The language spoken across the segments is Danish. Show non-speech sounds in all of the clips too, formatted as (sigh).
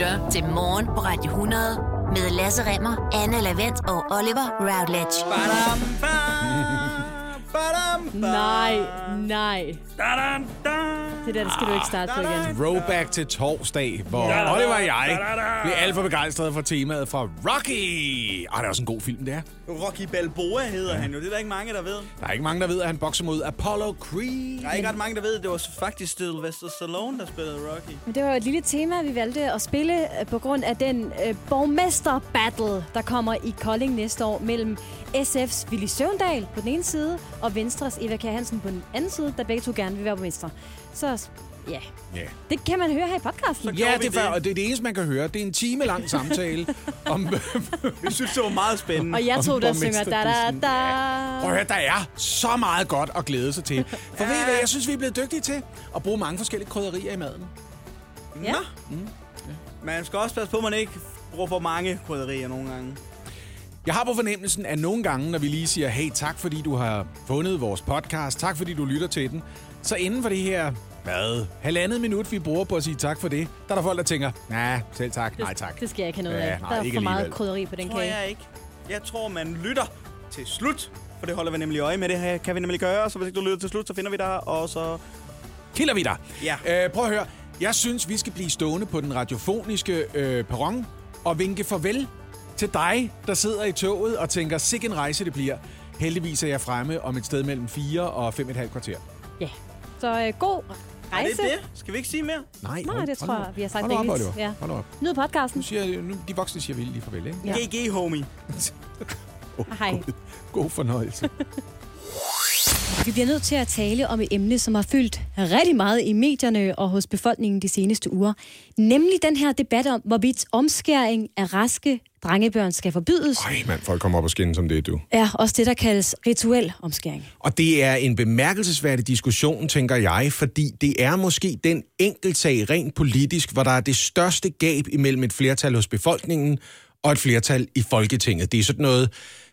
lytter til Morgen på Radio 100 med Lasse Remmer, Anne Lavendt og Oliver Routledge. Badam, bam, badam, bam. Nej, nej. Dadam, da. Det der, det skal du ikke starte på igen. Throwback til torsdag, hvor da, Oliver og jeg bliver alt for begejstrede for temaet fra Rocky. Og det er også en god film, det er. Rocky Balboa hedder han jo. Det er der ikke mange, der ved. Der er ikke mange, der ved, at han bokser mod Apollo Creed. Der er ikke ret mange, der ved. Det var faktisk Sylvester Stallone, der spillede Rocky. Men det var jo et lille tema, vi valgte at spille øh, på grund af den øh, borgmester-battle, der kommer i Kolding næste år mellem SF's Willy Søvndal på den ene side, og Venstres Eva Kjær Hansen på den anden side, der begge to gerne vil være borgmester. Så ja, Ja. det kan man høre her i podcasten. Ja, det er, det. og det er det eneste, man kan høre. Det er en time lang samtale (laughs) om... Vi synes, det var meget spændende. Og jeg to, om der synger da da da. Prøv at høre, der er så meget godt at glæde sig til. For ved I hvad, jeg synes, vi er blevet dygtige til at bruge mange forskellige krydderier i maden. Ja. Nå. Man skal også passe på, at man ikke bruger for mange krydderier nogle gange. Jeg har på fornemmelsen, at nogle gange, når vi lige siger, hey, tak fordi du har fundet vores podcast, tak fordi du lytter til den, så inden for det her, hvad, halvandet minut, vi bruger på at sige tak for det, der er der folk, der tænker, nej, selv tak, nej tak. Det skal jeg ikke have noget Ja, af. nej, Der er ikke for meget alligevel. krydderi på den tror kage. jeg ikke. Jeg tror, man lytter til slut. For det holder vi nemlig øje med. Det her kan vi nemlig gøre. Så hvis ikke du lytter til slut, så finder vi dig. Og så... Kilder vi dig. Ja. Øh, prøv at høre, jeg synes, vi skal blive stående på den radiofoniske øh, perron og vinke farvel til dig, der sidder i toget og tænker, sikke en rejse det bliver. Heldigvis er jeg fremme om et sted mellem 4 og 5,5 kvarter. Ja. Så øh, god Er det rejse. det? Skal vi ikke sige mere? Nej, Nej, det tror jeg, vi har sagt Hold op. Oliver. Ja. Hold op. Nyd podcasten. Nu siger, nu, de voksne siger vi lige farvel, ikke? Ja. GG, homie. (laughs) Hej. God fornøjelse. (laughs) Vi bliver nødt til at tale om et emne, som har fyldt rigtig meget i medierne og hos befolkningen de seneste uger. Nemlig den her debat om, hvorvidt omskæring af raske drengebørn skal forbydes. Ej, mand, folk kommer op og skinne som det, du. Er også det, der kaldes rituel omskæring. Og det er en bemærkelsesværdig diskussion, tænker jeg, fordi det er måske den enkeltsag rent politisk, hvor der er det største gab imellem et flertal hos befolkningen og et flertal i Folketinget. Det er sådan noget,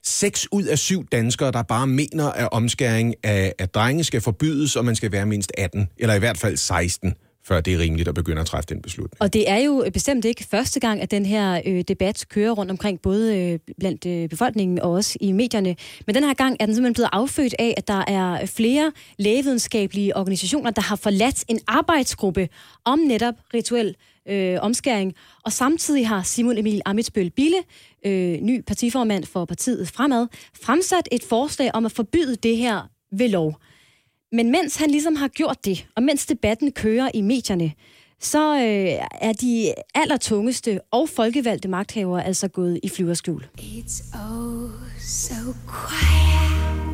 seks ud af syv danskere, der bare mener, at omskæring af, af drenge skal forbydes, og man skal være mindst 18, eller i hvert fald 16, før det er rimeligt at begynde at træffe den beslutning. Og det er jo bestemt ikke første gang, at den her øh, debat kører rundt omkring, både øh, blandt øh, befolkningen og også i medierne. Men den her gang er den simpelthen blevet affødt af, at der er flere lægevidenskabelige organisationer, der har forladt en arbejdsgruppe om netop rituel øh, omskæring. Og samtidig har Simon Emil Amitsbøl Bille, øh, ny partiformand for partiet Fremad, fremsat et forslag om at forbyde det her ved lov. Men mens han ligesom har gjort det, og mens debatten kører i medierne, så øh, er de allertungeste og folkevalgte magthavere altså gået i flyverskjul. It's oh so quiet.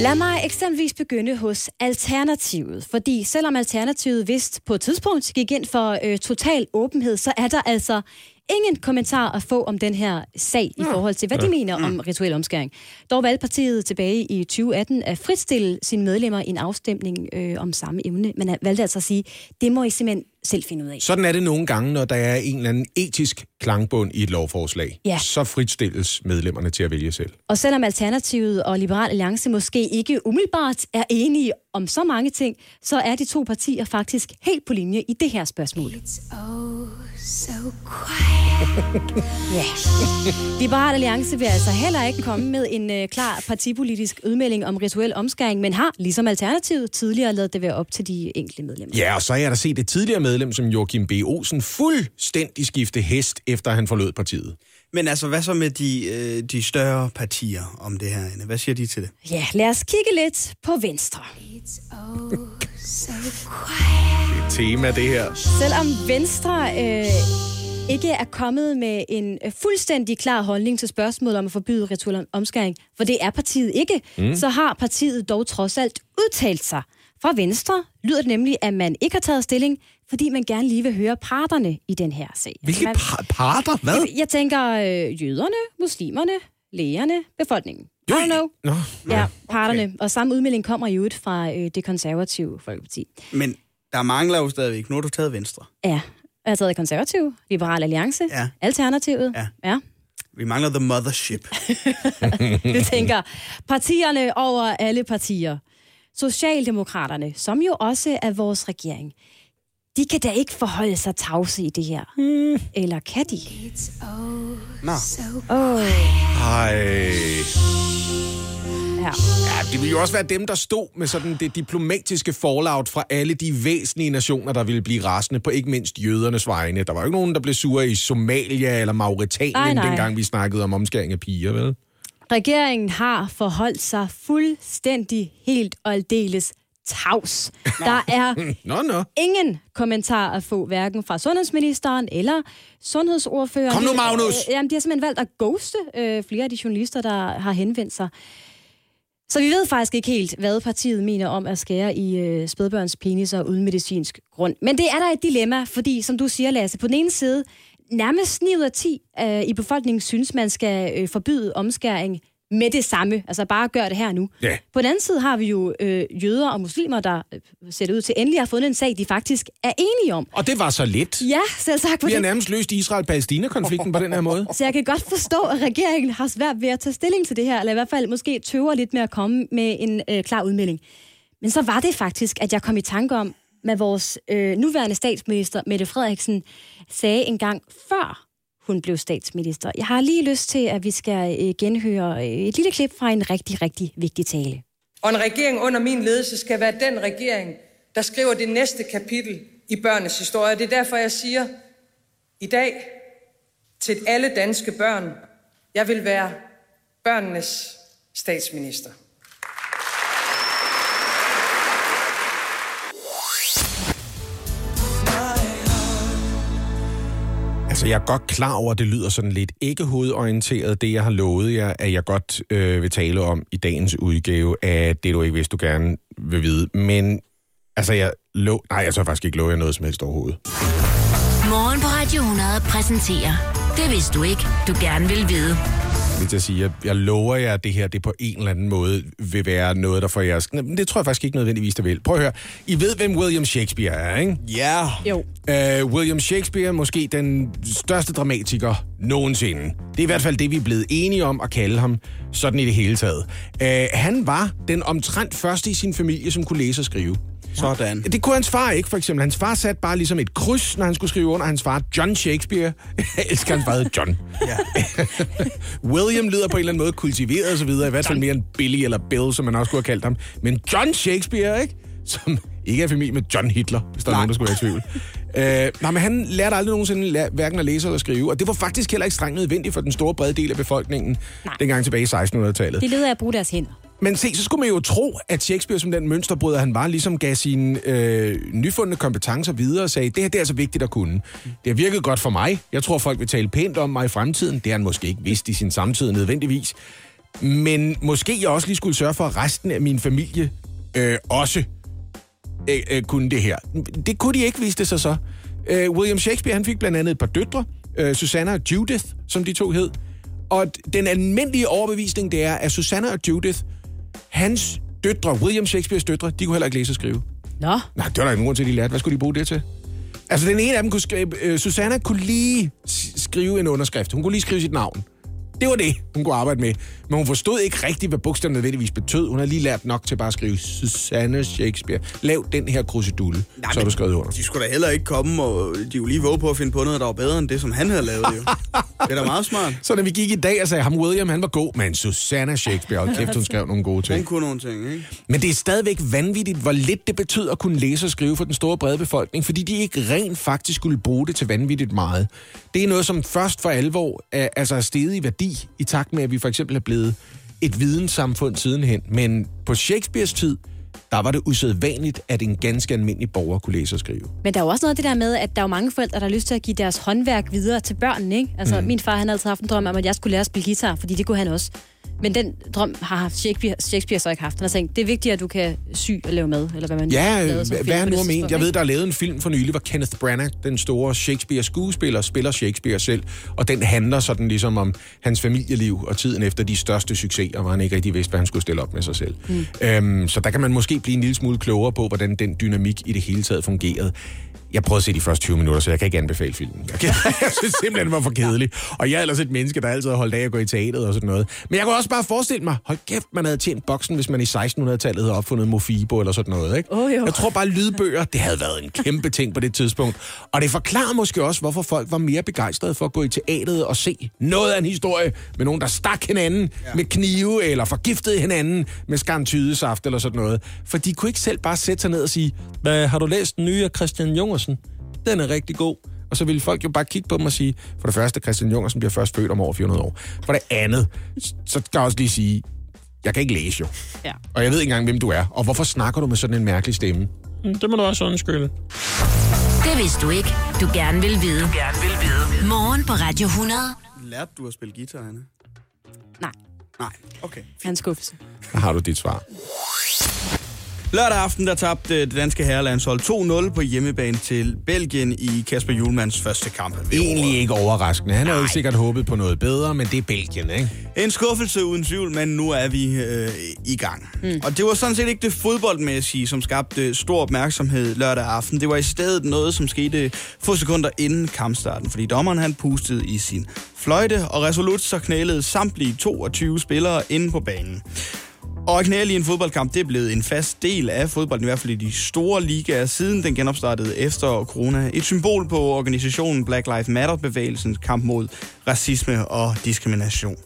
Lad mig eksempelvis begynde hos Alternativet, fordi selvom Alternativet vist på et tidspunkt gik ind for øh, total åbenhed, så er der altså ingen kommentar at få om den her sag i forhold til, hvad de mener om rituel omskæring. Dog valgte partiet tilbage i 2018 at fritstille sine medlemmer i en afstemning øh, om samme emne, men valgte altså at sige, det må I simpelthen selv finde ud af. Sådan er det nogle gange, når der er en eller anden etisk klangbund i et lovforslag. Ja. Så fritstilles medlemmerne til at vælge selv. Og selvom Alternativet og Liberal Alliance måske ikke umiddelbart er enige om så mange ting, så er de to partier faktisk helt på linje i det her spørgsmål. It's oh so quiet. (laughs) Ja. Liberal Alliance vil altså heller ikke komme med en øh, klar partipolitisk udmelding om rituel omskæring, men har, ligesom Alternativet, tidligere lavet det være op til de enkelte medlemmer. Ja, og så har jeg da set et tidligere medlem som Joachim B. Olsen fuldstændig skifte hest, efter han forlod partiet. Men altså, hvad så med de, øh, de større partier om det her? Anne? Hvad siger de til det? Ja, lad os kigge lidt på Venstre. It's oh so quiet. Et tema, det her. Selvom Venstre øh, ikke er kommet med en øh, fuldstændig klar holdning til spørgsmålet om at forbyde rituel omskæring, for det er partiet ikke, mm. så har partiet dog trods alt udtalt sig. Fra Venstre lyder det nemlig, at man ikke har taget stilling, fordi man gerne lige vil høre parterne i den her sag. Hvilke man, par- parter? Hvad? jeg, jeg tænker øh, jøderne, muslimerne, lægerne, befolkningen. I don't know. Nå, Ja, parterne. Okay. Og samme udmelding kommer jo ud fra øh, det konservative folkeparti. Men der mangler jo stadigvæk. Nu har du taget Venstre. Ja, jeg har taget konservativ, liberal alliance, Ja. alternativet. Ja. ja. Vi mangler the mothership. (laughs) Vi tænker, partierne over alle partier. Socialdemokraterne, som jo også er vores regering, de kan da ikke forholde sig tavse i det her. Mm. Eller kan de? Nå. Åh, Ej. ja. Ja, det ville jo også være dem, der stod med sådan det diplomatiske fallout fra alle de væsentlige nationer, der ville blive rasende på ikke mindst jødernes vegne. Der var jo ikke nogen, der blev sure i Somalia eller Mauritanien, Nej, nej. dengang vi snakkede om omskæring af piger, vel? Regeringen har forholdt sig fuldstændig helt og aldeles tavs. Der er (laughs) Nå, nå. ingen kommentar at få, hverken fra sundhedsministeren eller sundhedsordføreren. Kom nu, De- Magnus! Øh, jamen, de har simpelthen valgt at ghoste øh, flere af de journalister, der har henvendt sig. Så vi ved faktisk ikke helt, hvad partiet mener om at skære i øh, spædbørns peniser uden medicinsk grund. Men det er der et dilemma, fordi, som du siger, Lasse, på den ene side, nærmest 9 ud af 10 øh, i befolkningen synes, man skal øh, forbyde omskæring med det samme. Altså bare gør det her nu. Ja. På den anden side har vi jo øh, jøder og muslimer, der øh, ser det ud til endelig har fundet en sag, de faktisk er enige om. Og det var så lidt. Ja, selv sagt. Vi har nærmest løst Israel-Palæstina-konflikten på den her måde. (laughs) så jeg kan godt forstå, at regeringen har svært ved at tage stilling til det her, eller i hvert fald måske tøver lidt med at komme med en øh, klar udmelding. Men så var det faktisk, at jeg kom i tanke om, hvad vores øh, nuværende statsminister, Mette Frederiksen, sagde en gang før hun blev statsminister. Jeg har lige lyst til, at vi skal øh, genhøre øh, et lille klip fra en rigtig, rigtig vigtig tale. Og en regering under min ledelse skal være den regering, der skriver det næste kapitel i børnenes historie. Det er derfor, jeg siger i dag til alle danske børn, jeg vil være børnenes statsminister. Altså, jeg er godt klar over, at det lyder sådan lidt ikke hovedorienteret, det jeg har lovet jer, at jeg godt øh, vil tale om i dagens udgave af det, du ikke vidste, du gerne vil vide. Men, altså, jeg lov... Nej, jeg tør faktisk ikke love jer noget som helst overhovedet. Morgen på Radio 100 præsenterer Det vidste du ikke, du gerne vil vide lige til at sige, jeg, jeg lover jer, at det her det på en eller anden måde vil være noget, der får jeres... Men det tror jeg faktisk ikke nødvendigvis, det vil. Prøv at høre. I ved, hvem William Shakespeare er, ikke? Ja. Jo. Uh, William Shakespeare er måske den største dramatiker nogensinde. Det er i hvert fald det, vi er blevet enige om at kalde ham, sådan i det hele taget. Uh, han var den omtrent første i sin familie, som kunne læse og skrive. Sådan. Det kunne hans far ikke, for eksempel. Hans far satte bare ligesom et kryds, når han skulle skrive under. Hans far, John Shakespeare. (laughs) Jeg elsker hans far John. Ja. (laughs) William lyder på en eller anden måde kultiveret og så videre. I hvert fald mere end Billy eller Bill, som man også kunne have kaldt ham. Men John Shakespeare, ikke? Som ikke er familie med John Hitler, hvis der er Nej. nogen, der skulle være i tvivl. (laughs) Øh, nej, men han lærte aldrig nogensinde hverken at læse eller skrive, og det var faktisk heller ikke strengt nødvendigt for den store brede del af befolkningen, Nej. dengang tilbage i 1600-tallet. De leder af at bruge deres hænder. Men se, så skulle man jo tro, at Shakespeare som den mønsterbryder, han var, ligesom gav sine øh, nyfundne kompetencer videre og sagde, det her det er altså vigtigt at kunne. Det har virket godt for mig. Jeg tror, folk vil tale pænt om mig i fremtiden. Det har han måske ikke vidst i sin samtid nødvendigvis. Men måske jeg også lige skulle sørge for, at resten af min familie øh, også øh, øh, kunne det her. Det kunne de ikke, viste sig så. Øh, William Shakespeare, han fik blandt andet et par døtre, øh, Susanna og Judith, som de to hed. Og den almindelige overbevisning, det er, at Susanna og Judith, hans døtre, William Shakespeares døtre, de kunne heller ikke læse og skrive. Nå, Nej, det var der ikke nogen grund til, at de lærte. Hvad skulle de bruge det til? Altså, den ene af dem kunne skrive... Øh, Susanna kunne lige skrive en underskrift. Hun kunne lige skrive sit navn. Det var det, hun kunne arbejde med. Men hun forstod ikke rigtigt, hvad bogstaverne nødvendigvis betød. Hun har lige lært nok til bare at skrive Susanne Shakespeare. Lav den her krusedulle, Nej, så er men du skrevet under. De skulle da heller ikke komme, og de jo lige våge på at finde på noget, der var bedre end det, som han havde lavet. Jo. det er da meget smart. (laughs) Så da vi gik i dag og sagde, ham William, han var god, men Susanna Shakespeare, og kæft, hun skrev nogle gode ting. Han kunne nogle ting, ikke? Men det er stadigvæk vanvittigt, hvor lidt det betød at kunne læse og skrive for den store brede befolkning, fordi de ikke rent faktisk skulle bruge det til vanvittigt meget. Det er noget, som først for alvor er, altså er steget i værdi, i takt med, at vi for eksempel er blevet et videnssamfund sidenhen. Men på Shakespeares tid, der var det usædvanligt, at en ganske almindelig borger kunne læse og skrive. Men der er jo også noget af det der med, at der er jo mange forældre, der har lyst til at give deres håndværk videre til børnene, ikke? Altså, mm. min far, han har altid haft en drøm om, at jeg skulle lære at spille guitar, fordi det kunne han også. Men den drøm har Shakespeare, Shakespeare så ikke haft. Han har tænkt, det er vigtigt, at du kan sy og lave mad, eller hvad man Ja, lavede som hvad, film hvad han nu har ment? Jeg ved, der er lavet en film for nylig, hvor Kenneth Branagh, den store Shakespeare-skuespiller, spiller Shakespeare selv, og den handler sådan ligesom om hans familieliv og tiden efter de største succeser, hvor han ikke rigtig vidste, hvad han skulle stille op med sig selv. Mm. Øhm, så der kan man måske blive en lille smule klogere på, hvordan den dynamik i det hele taget fungerede. Jeg prøvede at se de første 20 minutter, så jeg kan ikke anbefale filmen. Jeg, kan, (laughs) jeg synes simpelthen, den var for kedelig. Og jeg er ellers et menneske, der altid har holdt af at gå i teateret og sådan noget. Men jeg kunne også bare forestille mig, hold kæft, man havde tjent boksen, hvis man i 1600-tallet havde opfundet Mofibo eller sådan noget. Ikke? Jo. Jeg tror bare, lydbøger, det havde været en kæmpe ting på det tidspunkt. Og det forklarer måske også, hvorfor folk var mere begejstrede for at gå i teateret og se noget af en historie med nogen, der stak hinanden ja. med knive, eller forgiftede hinanden med skarntydesaft eller sådan noget. For de kunne ikke selv bare sætte sig ned og sige, Hvad, har du læst den nye af Christian Jungersen? Den er rigtig god. Og så ville folk jo bare kigge på dem og sige, for det første, Christian Jungersen bliver først født om over 400 år. For det andet, så skal jeg også lige sige, jeg kan ikke læse jo. Ja. Og jeg ved ikke engang, hvem du er. Og hvorfor snakker du med sådan en mærkelig stemme? Det må du også undskylde. Det vidste du ikke, du gerne vil vide. Du gerne vil vide. Morgen på Radio 100. Lærte du at spille guitar, Anne? Nej, Nej. Okay. han skuffelse. Der har du dit svar. Lørdag aften, der tabte det danske herrelandshold 2-0 på hjemmebane til Belgien i Kasper Julmans første kamp. Egentlig ikke overraskende. Han havde sikkert håbet på noget bedre, men det er Belgien, ikke? En skuffelse uden tvivl, men nu er vi øh, i gang. Mm. Og det var sådan set ikke det fodboldmæssige, som skabte stor opmærksomhed lørdag aften. Det var i stedet noget, som skete få sekunder inden kampstarten, fordi dommeren han pustede i sin fløjte, og resolut så knælede samtlige 22 spillere inde på banen. Og at knæle i en fodboldkamp, det er blevet en fast del af fodbolden, i hvert fald i de store ligaer, siden den genopstartede efter corona. Et symbol på organisationen Black Lives Matter-bevægelsens kamp mod racisme og diskrimination.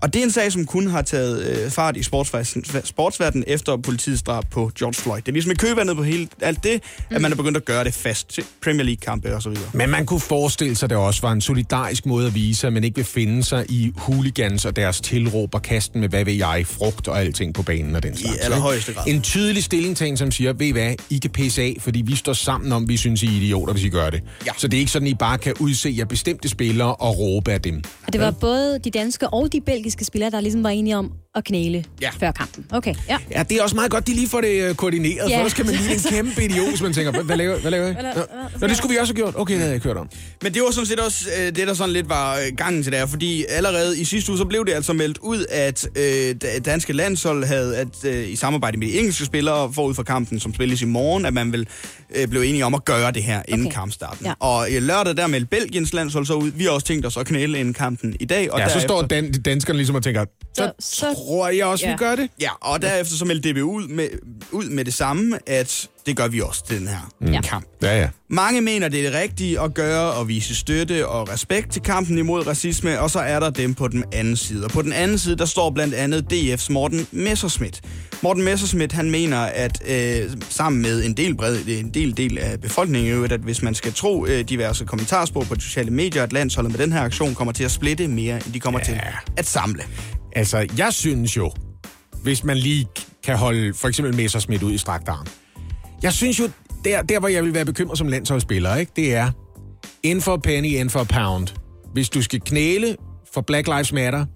Og det er en sag, som kun har taget øh, fart i sportsverdenen sportsverden efter politiets drab på George Floyd. Det er ligesom i køvandet på hele alt det, mm. at man er begyndt at gøre det fast til Premier League-kampe og så videre. Men man kunne forestille sig, at det også var en solidarisk måde at vise, at man ikke vil finde sig i hooligans og deres tilråb og kasten med, hvad ved jeg, frugt og alting på banen og den slags. ikke? allerhøjeste grad. En tydelig stillingtagen, som siger, ved I hvad, I kan pisse af, fordi vi står sammen om, vi synes, I er idioter, hvis I gør det. Ja. Så det er ikke sådan, I bare kan udse jer bestemte spillere og råbe af dem. Og det var både de danske og de belgiske spillere, der ligesom var enige om at knæle Ja. før kampen. Okay, ja. Ja, det er også meget godt, de lige får det øh, koordineret, Ja. for ellers kan man (laughs) lige en kæmpe idiot, hvis man tænker, hvad, laver, hvad laver la- Nå, Nå, det skulle vi også have gjort. Okay, det havde jeg ikke hørt om. Men det var sådan set også øh, det, der sådan lidt var øh, gangen til det her, fordi allerede i sidste uge, så blev det altså meldt ud, at øh, da- danske landshold havde, at øh, i samarbejde med de engelske spillere forud for kampen, som spilles i morgen, at man vil øh, blive enige om at gøre det her inden Okay. kampstarten. Ja. Og i lørdag der meldte Belgiens landshold så ud, vi har også tænkt os at knæle inden kampen i dag. Og Ja, så derefter- står dan- danskerne ligesom og tænker, så, Så- så så- tror jeg også, vi ja. gør det. Ja, og derefter så meldte DBU ud med, ud med det samme, at det gør vi også til den her Ja. kamp. Ja, ja. Mange mener, det er det rigtige at gøre og vise støtte og respekt til kampen imod racisme, og så er der dem på den anden side. Og på den anden side, der står blandt andet DF's Morten Messerschmidt. Morten Messerschmidt, han mener, at øh, sammen med en del, bred, en del, del af befolkningen, at hvis man skal tro øh, diverse kommentarspor på de sociale medier, at landsholdet med den her aktion kommer til at splitte mere, end de kommer ja. til at samle. Altså, jeg synes jo, hvis man lige kan holde for eksempel Messersmith ud i strakt arm. Jeg synes jo, der, der hvor jeg vil være bekymret som landsholdsspiller, ikke, det er in for penny, in for pound. Hvis du skal knæle for Black Lives Matter,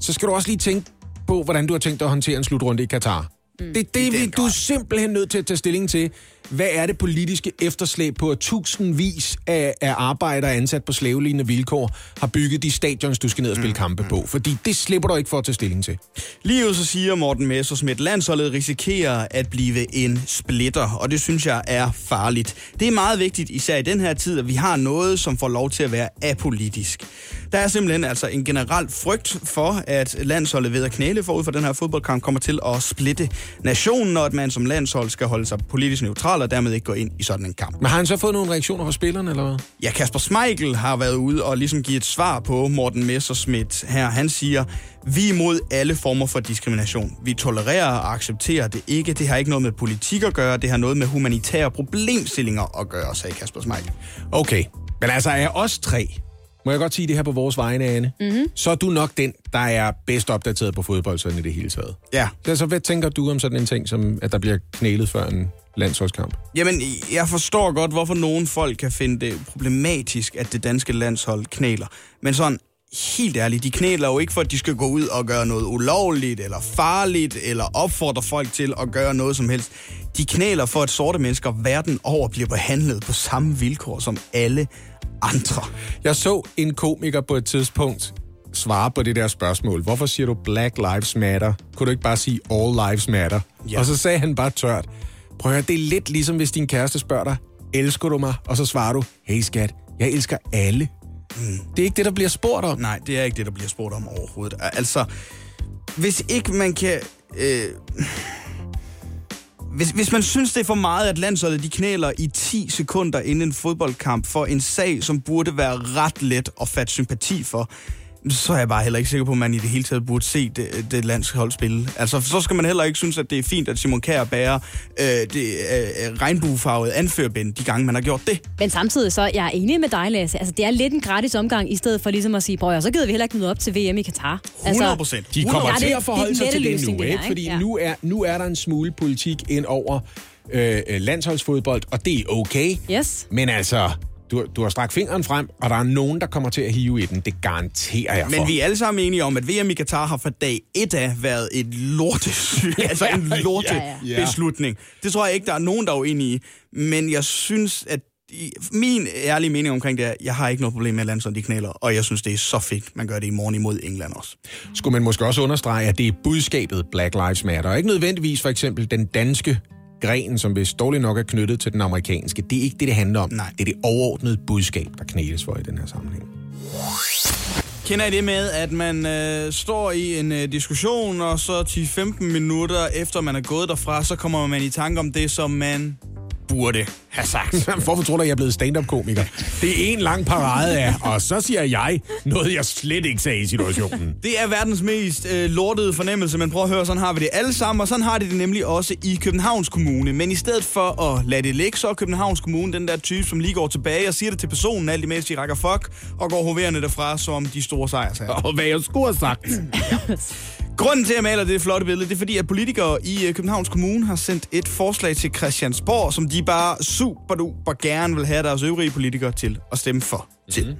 så skal du også lige tænke på, hvordan du har tænkt dig at håndtere en slutrunde i Katar. Mm. Det, det er vi- den du er simpelthen nødt til at tage stilling til, hvad er det politiske efterslæb på, at tusindvis af, af arbejdere ansat på slavelignende vilkår har bygget de stadions, du skal ned og spille kampe på. Fordi det slipper du ikke for at tage stilling til. Lige ud så siger Morten Messersmith, landsholdet risikerer at blive en splitter, og det synes jeg er farligt. Det er meget vigtigt, især i den her tid, at vi har noget, som får lov til at være apolitisk. Der er simpelthen altså en generel frygt for, at landsholdet ved at knæle forud for den her fodboldkamp kommer til at splitte nationen, og at man som landshold skal holde sig politisk neutral og dermed ikke gå ind i sådan en kamp. Men har han så fået nogle reaktioner fra spillerne, eller hvad? Ja, Kasper Schmeichel har været ude og ligesom give et svar på Morten Messerschmidt her. Han siger, vi er imod alle former for diskrimination. Vi tolererer og accepterer det ikke. Det har ikke noget med politik at gøre. Det har noget med humanitære problemstillinger at gøre, sagde Kasper Schmeichel. Okay, men altså er os tre, må jeg godt sige det her på vores vegne, Anne, mm-hmm. så er du nok den, der er bedst opdateret på fodbold sådan i det hele taget. Ja, Så altså, hvad tænker du om sådan en ting, som at der bliver knælet før en landsholdskamp? Jamen, jeg forstår godt, hvorfor nogle folk kan finde det problematisk, at det danske landshold knæler. Men sådan, helt ærligt, de knæler jo ikke for, at de skal gå ud og gøre noget ulovligt, eller farligt, eller opfordre folk til at gøre noget som helst. De knæler for, at sorte mennesker verden over bliver behandlet på samme vilkår som alle andre. Jeg så en komiker på et tidspunkt svare på det der spørgsmål. Hvorfor siger du Black Lives Matter? Kunne du ikke bare sige All Lives Matter? Ja. Og så sagde han bare tørt. Prøv at høre, det er lidt ligesom hvis din kæreste spørger dig, elsker du mig? Og så svarer du, hey skat, jeg elsker alle. Mm. Det er ikke det, der bliver spurgt om. Nej, det er ikke det, der bliver spurgt om overhovedet. Altså, hvis ikke man kan... Øh, hvis, hvis man synes, det er for meget, at landsholdet de knæler i 10 sekunder inden en fodboldkamp for en sag, som burde være ret let at fatte sympati for, så er jeg bare heller ikke sikker på, at man i det hele taget burde se det, det landshold spille. Altså, så skal man heller ikke synes, at det er fint, at Simon Kjær bærer øh, det øh, regnbuefarvede anførbind de gange, man har gjort det. Men samtidig så, jeg er enig med dig, Lasse. Altså, det er lidt en gratis omgang, i stedet for ligesom at sige, prøv så gider vi heller ikke møde op til VM i Qatar. 100 Altså, procent. De kommer Ja, det- til det at forholde sig til det nu, det her, ikke? Fordi? Ja. nu, er, nu er der en smule politik ind over øh, landsholdsfodbold, og det er okay. Yes. Men altså, du, du har strakt fingeren frem, og der er nogen, der kommer til at hive i den. Det garanterer jeg for. Men vi er alle sammen enige om, at VM i Katar har fra dag et af været et lorte, (laughs) (laughs) altså en lorte Ja, ja. beslutning. Det tror jeg ikke, der er nogen, der er uenige i. Men jeg synes, at min ærlige mening omkring det er, jeg har ikke noget problem med, at landsholdet de knæler, og jeg synes, det er så fedt, man gør det i morgen imod England også. Skulle man måske også understrege, at det er budskabet Black Lives Matter, og ikke nødvendigvis for eksempel den danske gren, som hvis dårligt nok er knyttet til den amerikanske. Det er ikke det, det handler om. Nej. Det er det overordnede budskab, der knæles for i den her sammenhæng. Kender I det med, at man øh, står i en øh, diskussion, og så 10-15 minutter efter man er gået derfra, så kommer man i tanke om det, som man burde have sagt. Hvorfor tror du, jeg er blevet stand-up-komiker? Det er en lang parade af, og så siger jeg noget, jeg slet ikke sagde i situationen. Det er verdens mest øh, lortede fornemmelse, men prøv at høre, sådan har vi det alle sammen, og sådan har de det nemlig også i Københavns Kommune. Men i stedet for at lade det ligge, så er Københavns Kommune den der type, som lige går tilbage og siger det til personen, alt imens de rækker fuck, og går hoverende derfra som de store sejrsager. Og hvad jeg skulle have sagt. (laughs) Grunden til, at jeg maler det flotte billede, det er fordi, at politikere i øh, Københavns Kommune har sendt et forslag til Christiansborg, som de bare super duper gerne vil have deres øvrige politikere til at stemme for. Til. Mhm.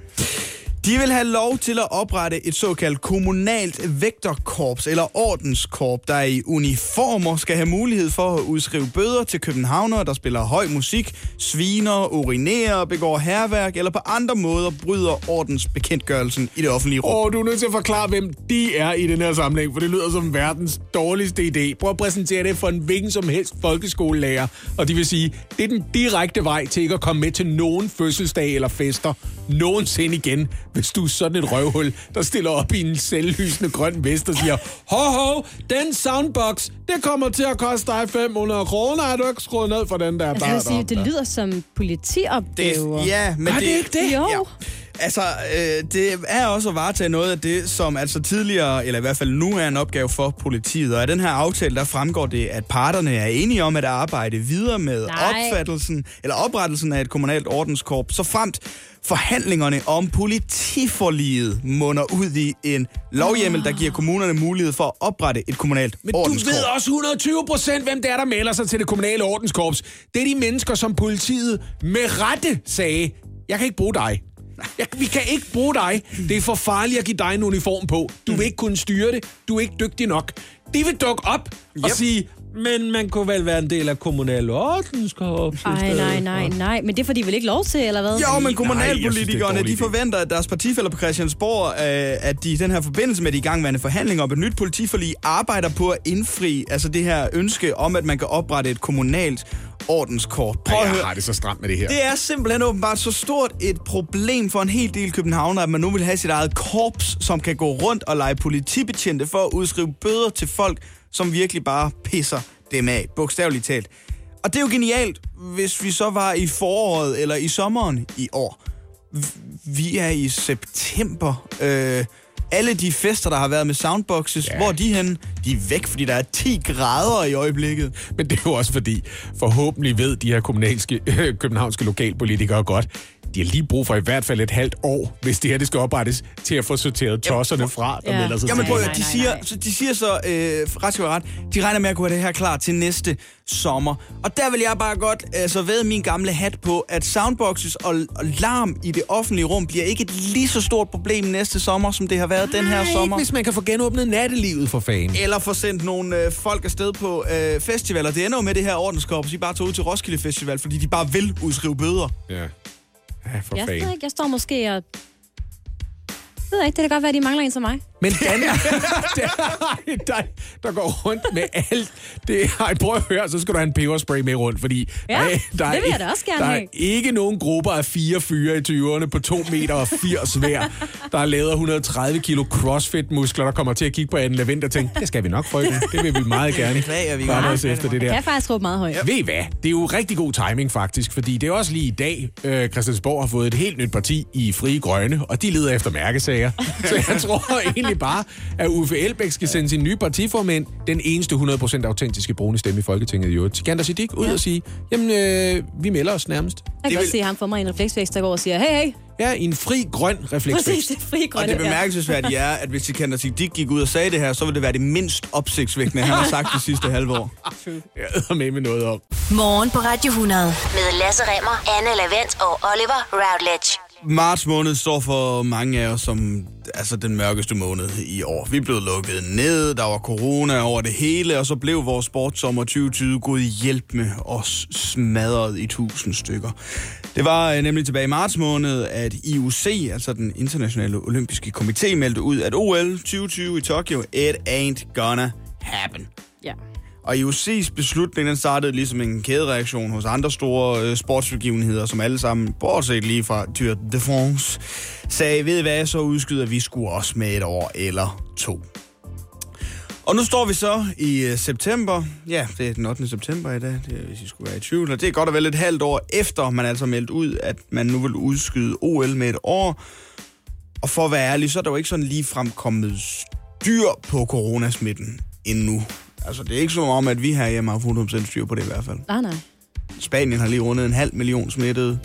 De vil have lov til at oprette et såkaldt kommunalt vægterkorps eller ordenskorp, der i uniformer skal have mulighed for at udskrive bøder til københavnere, der spiller høj musik, sviner, urinerer, begår herværk eller på andre måder bryder ordensbekendtgørelsen i det offentlige rum. Åh, du er nødt til at forklare, hvem de er i den her sammenhæng, for det lyder som verdens dårligste idé. Prøv at præsentere det for en hvilken som helst folkeskolelærer, og de vil sige, det er den direkte vej til ikke at komme med til nogen fødselsdag eller fester nogensinde igen, hvis du er sådan et røvhul, der stiller op i en selvlysende grøn vest og siger, ho ho, den soundbox, det kommer til at koste dig 500 kroner, er du ikke skruet ned for den der? Altså, jeg vil sige, det lyder som politiopgaver. Det, ja, men Er det ikke det? Jo. Ja. Altså, øh, det er også at varetage noget af det, som altså tidligere, eller i hvert fald nu er en opgave for politiet. Og af den her aftale, der fremgår det, at parterne er enige om at arbejde videre med Nej. opfattelsen, eller oprettelsen af et kommunalt ordenskorps, så fremt forhandlingerne om politiforliget munder ud i en lovhjemmel, der giver kommunerne mulighed for at oprette et kommunalt Men du ved også 120 procent, hvem det er, der melder sig til det kommunale ordenskorps. Det er de mennesker, som politiet med rette sagde, jeg kan ikke bruge dig. Jeg, vi kan ikke bruge dig. Det er for farligt at give dig en uniform på. Du vil ikke kunne styre det. Du er ikke dygtig nok. De vil dukke op og Yep. sige, men man kunne vel være en del af kommunal ordenskorps. nej, for." nej, nej. Men det er fordi, de vel ikke lov til, eller hvad? Jo, men Nej, jeg er kommunalpolitikerne, de forventer, at deres partifælder på Christiansborg, øh, at de i den her forbindelse med de igangværende forhandlinger om et nyt politiforlig, arbejder på at indfri altså det her ønske om, at man kan oprette et kommunalt ordenskort. Prøv at jeg høre. har det så stramt med det her. Det er simpelthen åbenbart så stort et problem for en hel del københavnere, at man nu vil have sit eget korps, som kan gå rundt og lege politibetjente for at udskrive bøder til folk, som virkelig bare pisser dem af, bogstaveligt talt. Og det er jo genialt, hvis vi så var i foråret eller i sommeren i år. Vi er i september. Øh, alle de fester, der har været med soundboxes, ja. hvor er de henne? De er væk, fordi der er 10 grader i øjeblikket. Men det er jo også fordi, forhåbentlig ved de her kommunalske, (laughs) københavnske lokalpolitikere godt, de har lige brug for i hvert fald et halvt år, hvis det her det skal oprettes, til at få sorteret tosserne fra, der Ja. melder sig Jamen prøv at nej, de nej, siger, nej. så, de siger så, øh, ret skal ret, de regner med at kunne have det her klar til næste sommer. Og der vil jeg bare godt altså, ved min gamle hat på, at soundboxes og, og larm i det offentlige rum bliver ikke et lige så stort problem næste sommer, som det har været den her Nej, sommer. ikke hvis man kan få genåbnet nattelivet for fanden. Eller få sendt nogle øh, folk afsted på øh, festivaler. Det ender jo med det her ordenskorps, de bare tager ud til Roskilde Festival, fordi de bare vil udskrive bøder. Ja. Ja, for Jeg, fanden. ikke, jeg står måske og ved jeg ikke, det kan godt være, at de mangler en som mig. Men Danmark, (laughs) der, der, der går rundt med alt. Det, ej, prøv at høre, så skal du have en peberspray med rundt, fordi Ja, der, er- det der, vil er, jeg da også gerne der er ikke nogen grupper af fire fyre i 20'erne på 2 meter og 80 hver, der har lavet 130 kilo crossfit-muskler, der kommer til at kigge på Anne Lavendt og tænke, det skal vi nok, frøken. Det vil vi meget gerne. Beklager, vi Bare os efter det der. Jeg kan faktisk råbe meget højt. Ja. Ved I hvad? Det er jo rigtig god timing faktisk, fordi det er også lige i dag, øh, Christiansborg har fået et helt nyt parti i Frie Grønne, og de leder efter mærkesager. (laughs) Så jeg tror egentlig bare, at Uffe Elbæk skal sende sin nye partiformand, den eneste 100% autentiske brune stemme i Folketinget i øvrigt, Sikander Siddiq, ud og sige, jamen, øh, vi melder os nærmest. Jeg kan vil- godt se ham for mig i en refleksvækst, der går og siger, hey, hey, Ja, i en fri grøn præcis, refleksvækst. det er fri Og grønne. det bemærkelsesværdige er, at hvis Sikander Siddiq gik ud og sagde det her, så ville det være det mindst opsigtsvækkende, han har sagt de sidste halve år. (laughs) Jeg er med med noget om. Morgen på Radio 100. Med Lasse Remmer, Anne Lavendt og Oliver Routledge. Marts måned står for mange af os som altså den mørkeste måned i år. Vi blev lukket ned, der var corona over det hele, og så blev vores sportsommer 2020 gået i hjælp med os smadret i tusind stykker. Det var øh, nemlig tilbage i marts måned, at IOC, altså den internationale olympiske komité, meldte ud, at OL 2020 i Tokyo, it ain't gonna happen. Ja. Og IOC's beslutning, den startede ligesom en kædereaktion hos andre store øh, sportsbegivenheder, som alle sammen, bortset lige fra Tour de France, sagde, ved I hvad, så udskyder vi sgu også med et år eller to. Og nu står vi så i øh, september. Ja, det er den 8. september i dag, det er, hvis I skulle være i tvivl. Og det er godt og vel et halvt år efter, man altså meldt ud, at man nu vil udskyde OL med et år. Og for at være ærlig, så er der jo ikke sådan lige fremkommet styr på coronasmitten endnu. Altså, det er ikke som om, at vi herhjemme har 100% styr på det i hvert fald. Nej, nej. Spanien har lige rundet en halv million smittede.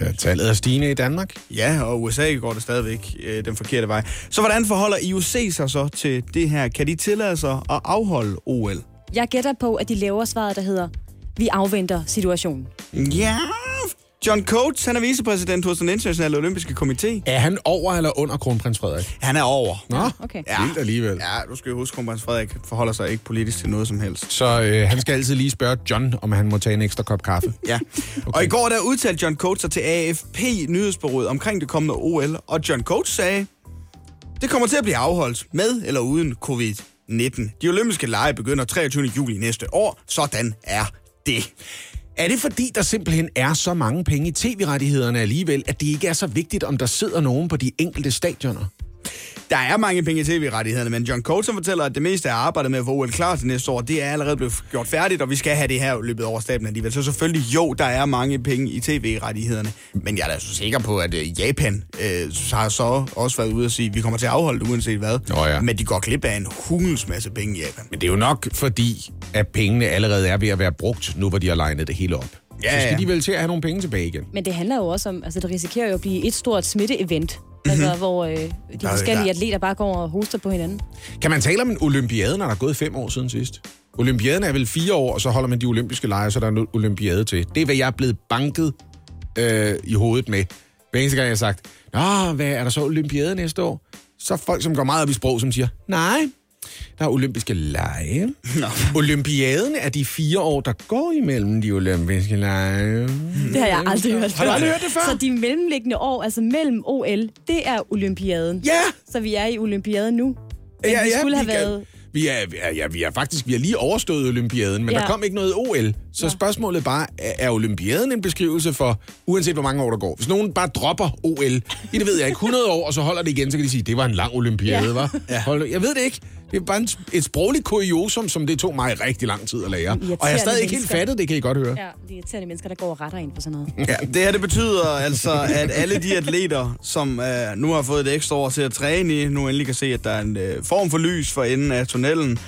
Ja, tallet er stigende i Danmark. Ja, og USA går det stadigvæk øh, den forkerte vej. Så hvordan forholder IOC sig så til det her? Kan de tillade sig at afholde OL? Jeg gætter på, at de laver svaret, der hedder, vi afventer situationen. Ja, John Coates, han er vicepræsident hos den internationale olympiske komité. Er han over eller under kronprins Frederik? Han er over. Nå, Okay. Ja. vildt alligevel. Ja, du skal jo huske, at kronprins Frederik forholder sig ikke politisk til noget som helst. Så øh, han skal altid lige spørge John, om han må tage en ekstra kop kaffe. (laughs) Ja. Okay. Og i går der udtalte John Coates sig til AFP nyhedsbureauet omkring det kommende OL, og John Coates sagde, det kommer til at blive afholdt med eller uden covid-19. De olympiske lege begynder 23. juli næste år. Sådan er det. Er det fordi, der simpelthen er så mange penge i tv-rettighederne alligevel, at det ikke er så vigtigt, om der sidder nogen på de enkelte stadioner? Der er mange penge i tv-rettighederne, men John Coates han fortæller, at det meste af arbejdet med at få OL klar til næste år, det er allerede blevet gjort færdigt, og vi skal have det her løbet over staben alligevel. Så selvfølgelig, jo, der er mange penge i tv-rettighederne, men jeg er da så sikker på, at øh, Japan øh, har så også været ude og sige, at vi kommer til at afholde det uanset hvad. Nå ja. Men de går glip af en hulens masse penge i Japan. Men det er jo nok fordi, at pengene allerede er ved at være brugt, nu hvor de har legnet det hele op. Ja, så skal ja. de vel til at have nogle penge tilbage igen. Men det handler jo også om, altså det risikerer jo at blive et stort smitte-event. Altså, hvor øh, de er- forskellige der- atleter bare går og hoster på hinanden. Kan man tale om en olympiade, når der er gået fem år siden sidst? Olympiaden er vel fire år, og så holder man de olympiske lege, så der er en olympiade til. Det er, hvad jeg er blevet banket øh, i hovedet med. Hver eneste gang, jeg har sagt, Nå, hvad er der så olympiade næste år? Så folk, som går meget op i sprog, som siger, nej, der er olympiske lege. Nå. Olympiaden er de fire år, der går imellem de olympiske lege. Det har jeg aldrig hørt Har du aldrig hørt det før? Så de mellemliggende år, altså mellem OL, det er olympiaden. Ja! Så vi er i olympiaden nu. Men ja, vi ja, skulle have vi været... Vi er, vi er, ja, vi er faktisk vi har lige overstået olympiaden, men ja. Der kom ikke noget OL. Så ja. spørgsmålet bare, er, er olympiaden en beskrivelse for, uanset hvor mange år der går? Hvis nogen bare dropper OL i, det ved jeg ikke, 100 år, og så holder det igen, så kan de sige, det var en lang olympiade, Ja. ja. var? Ja. Jeg ved det ikke. Det er bare en, et sprogligt kuriosum, som det tog mig rigtig lang tid at lære. Og jeg har stadig ikke helt fattet, det kan I godt høre. Ja, de irriterende mennesker, der går og retter ind for sådan noget. Ja, det her det betyder altså, at alle de atleter, som øh, nu har fået et ekstra år til at træne i, nu endelig kan se, at der er en øh, form for lys for enden af tunnelen.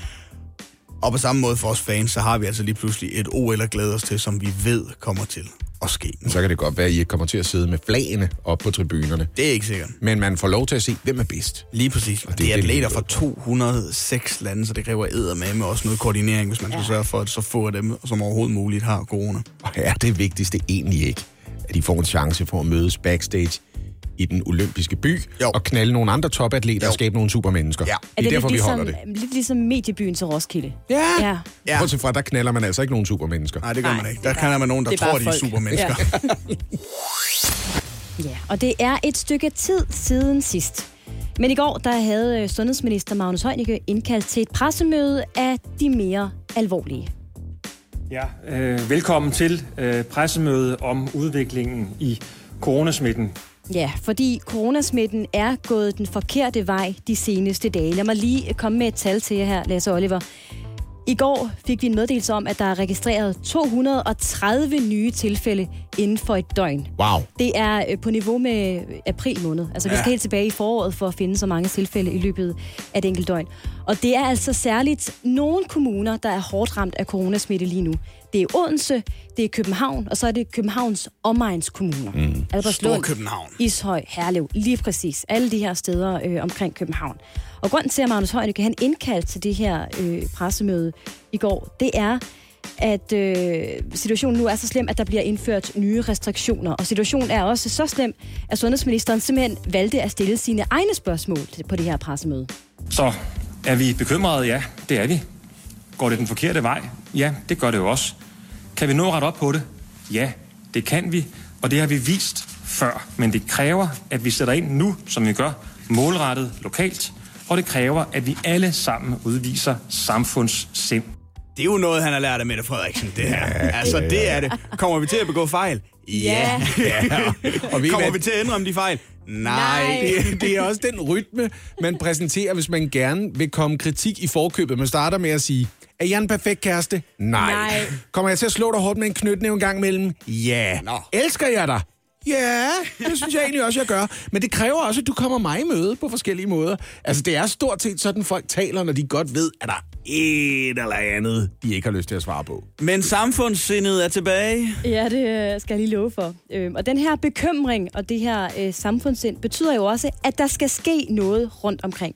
Og på samme måde for os fans, så har vi altså lige pludselig et OL at glæde os til, som vi ved kommer til at ske. Så kan det godt være, at I ikke kommer til at sidde med flagene op på tribunerne. Det er ikke sikkert. Men man får lov til at se, hvem er bedst. Lige præcis. Og det, det er er det, atleter fra 206 lande, så det kræver æder med, med også noget koordinering, hvis man skal sørge for, at så få af dem som overhovedet muligt har corona. Og er det vigtigste egentlig ikke, at de får en chance for at mødes backstage i den olympiske by, Jo. og knalde nogle andre topatleter Jo. og skabe nogle supermennesker. Ja. Det Er er, det derfor, vi ligesom, holder det. Lidt ligesom mediebyen til Roskilde. Ja. Ja. Ja. Bortset fra, der knaller man altså ikke nogen supermennesker. Nej, det gør Nej, man ikke. er Der kan man nogen, der er tror, de er supermennesker. Ja. (laughs) ja, og det er et stykke tid siden sidst. Men i går der havde øh, sundhedsminister Magnus Heunicke indkaldt til et pressemøde af de mere alvorlige. Ja, øh, velkommen til øh, pressemøde om udviklingen i coronasmitten. Ja, fordi coronasmitten er gået den forkerte vej de seneste dage. Lad mig lige komme med et tal til jer her, Lasse Oliver. I går fik vi en meddelelse om, at der er registreret 230 nye tilfælde inden for et døgn. Wow. Det er øh, på niveau med april måned. Altså, vi skal helt tilbage i foråret for at finde så mange tilfælde i løbet af et enkelt døgn. Og det er altså særligt nogle kommuner, der er hårdt ramt af coronasmitte lige nu. Det er Odense, det er København, og så er det Københavns omegnskommuner. Mm. Albertslund, Storkøbenhavn. Ishøj, Herlev, lige præcis. Alle de her steder øh, omkring København. Og grunden til, at Magnus Heunicke han indkaldt til det her øh, pressemøde i går, det er, at øh, situationen nu er så slem, at der bliver indført nye restriktioner. Og situationen er også så slem, at sundhedsministeren simpelthen valgte at stille sine egne spørgsmål til- på det her pressemøde. Så er vi bekymrede? Ja, det er vi. Går det den forkerte vej? Ja, det gør det jo også. Kan vi nå ret op på det? Ja, det kan vi, og det har vi vist før. Men det kræver, at vi sætter ind nu, som vi gør, målrettet lokalt, og det kræver, at vi alle sammen udviser samfundssind. Det er jo noget, han har lært af Mette Frederiksen, det her. Altså, det er det. Kommer vi til at begå fejl? Ja. ja. Og ved I Kommer vi til at indrømme de fejl? Nej. Nej. (laughs) Det, det er også den rytme, man præsenterer, hvis man gerne vil komme kritik i forkøbet. Man starter med at sige, er jeg en perfekt kæreste? Nej. Nej. Kommer jeg til at slå dig hårdt med en knytnæve en gang imellem? Ja. Nå. Elsker jeg dig? Ja, det synes jeg egentlig også, jeg gør. Men det kræver også, at du kommer mig i møde på forskellige måder. Altså, det er stort set sådan, folk taler, når de godt ved, at der er et eller andet, de ikke har lyst til at svare på. Men samfundssindet er tilbage. Ja, det øh, skal jeg lige love for. Øhm, Og den her bekymring og det her øh, samfundssind betyder jo også, at der skal ske noget rundt omkring.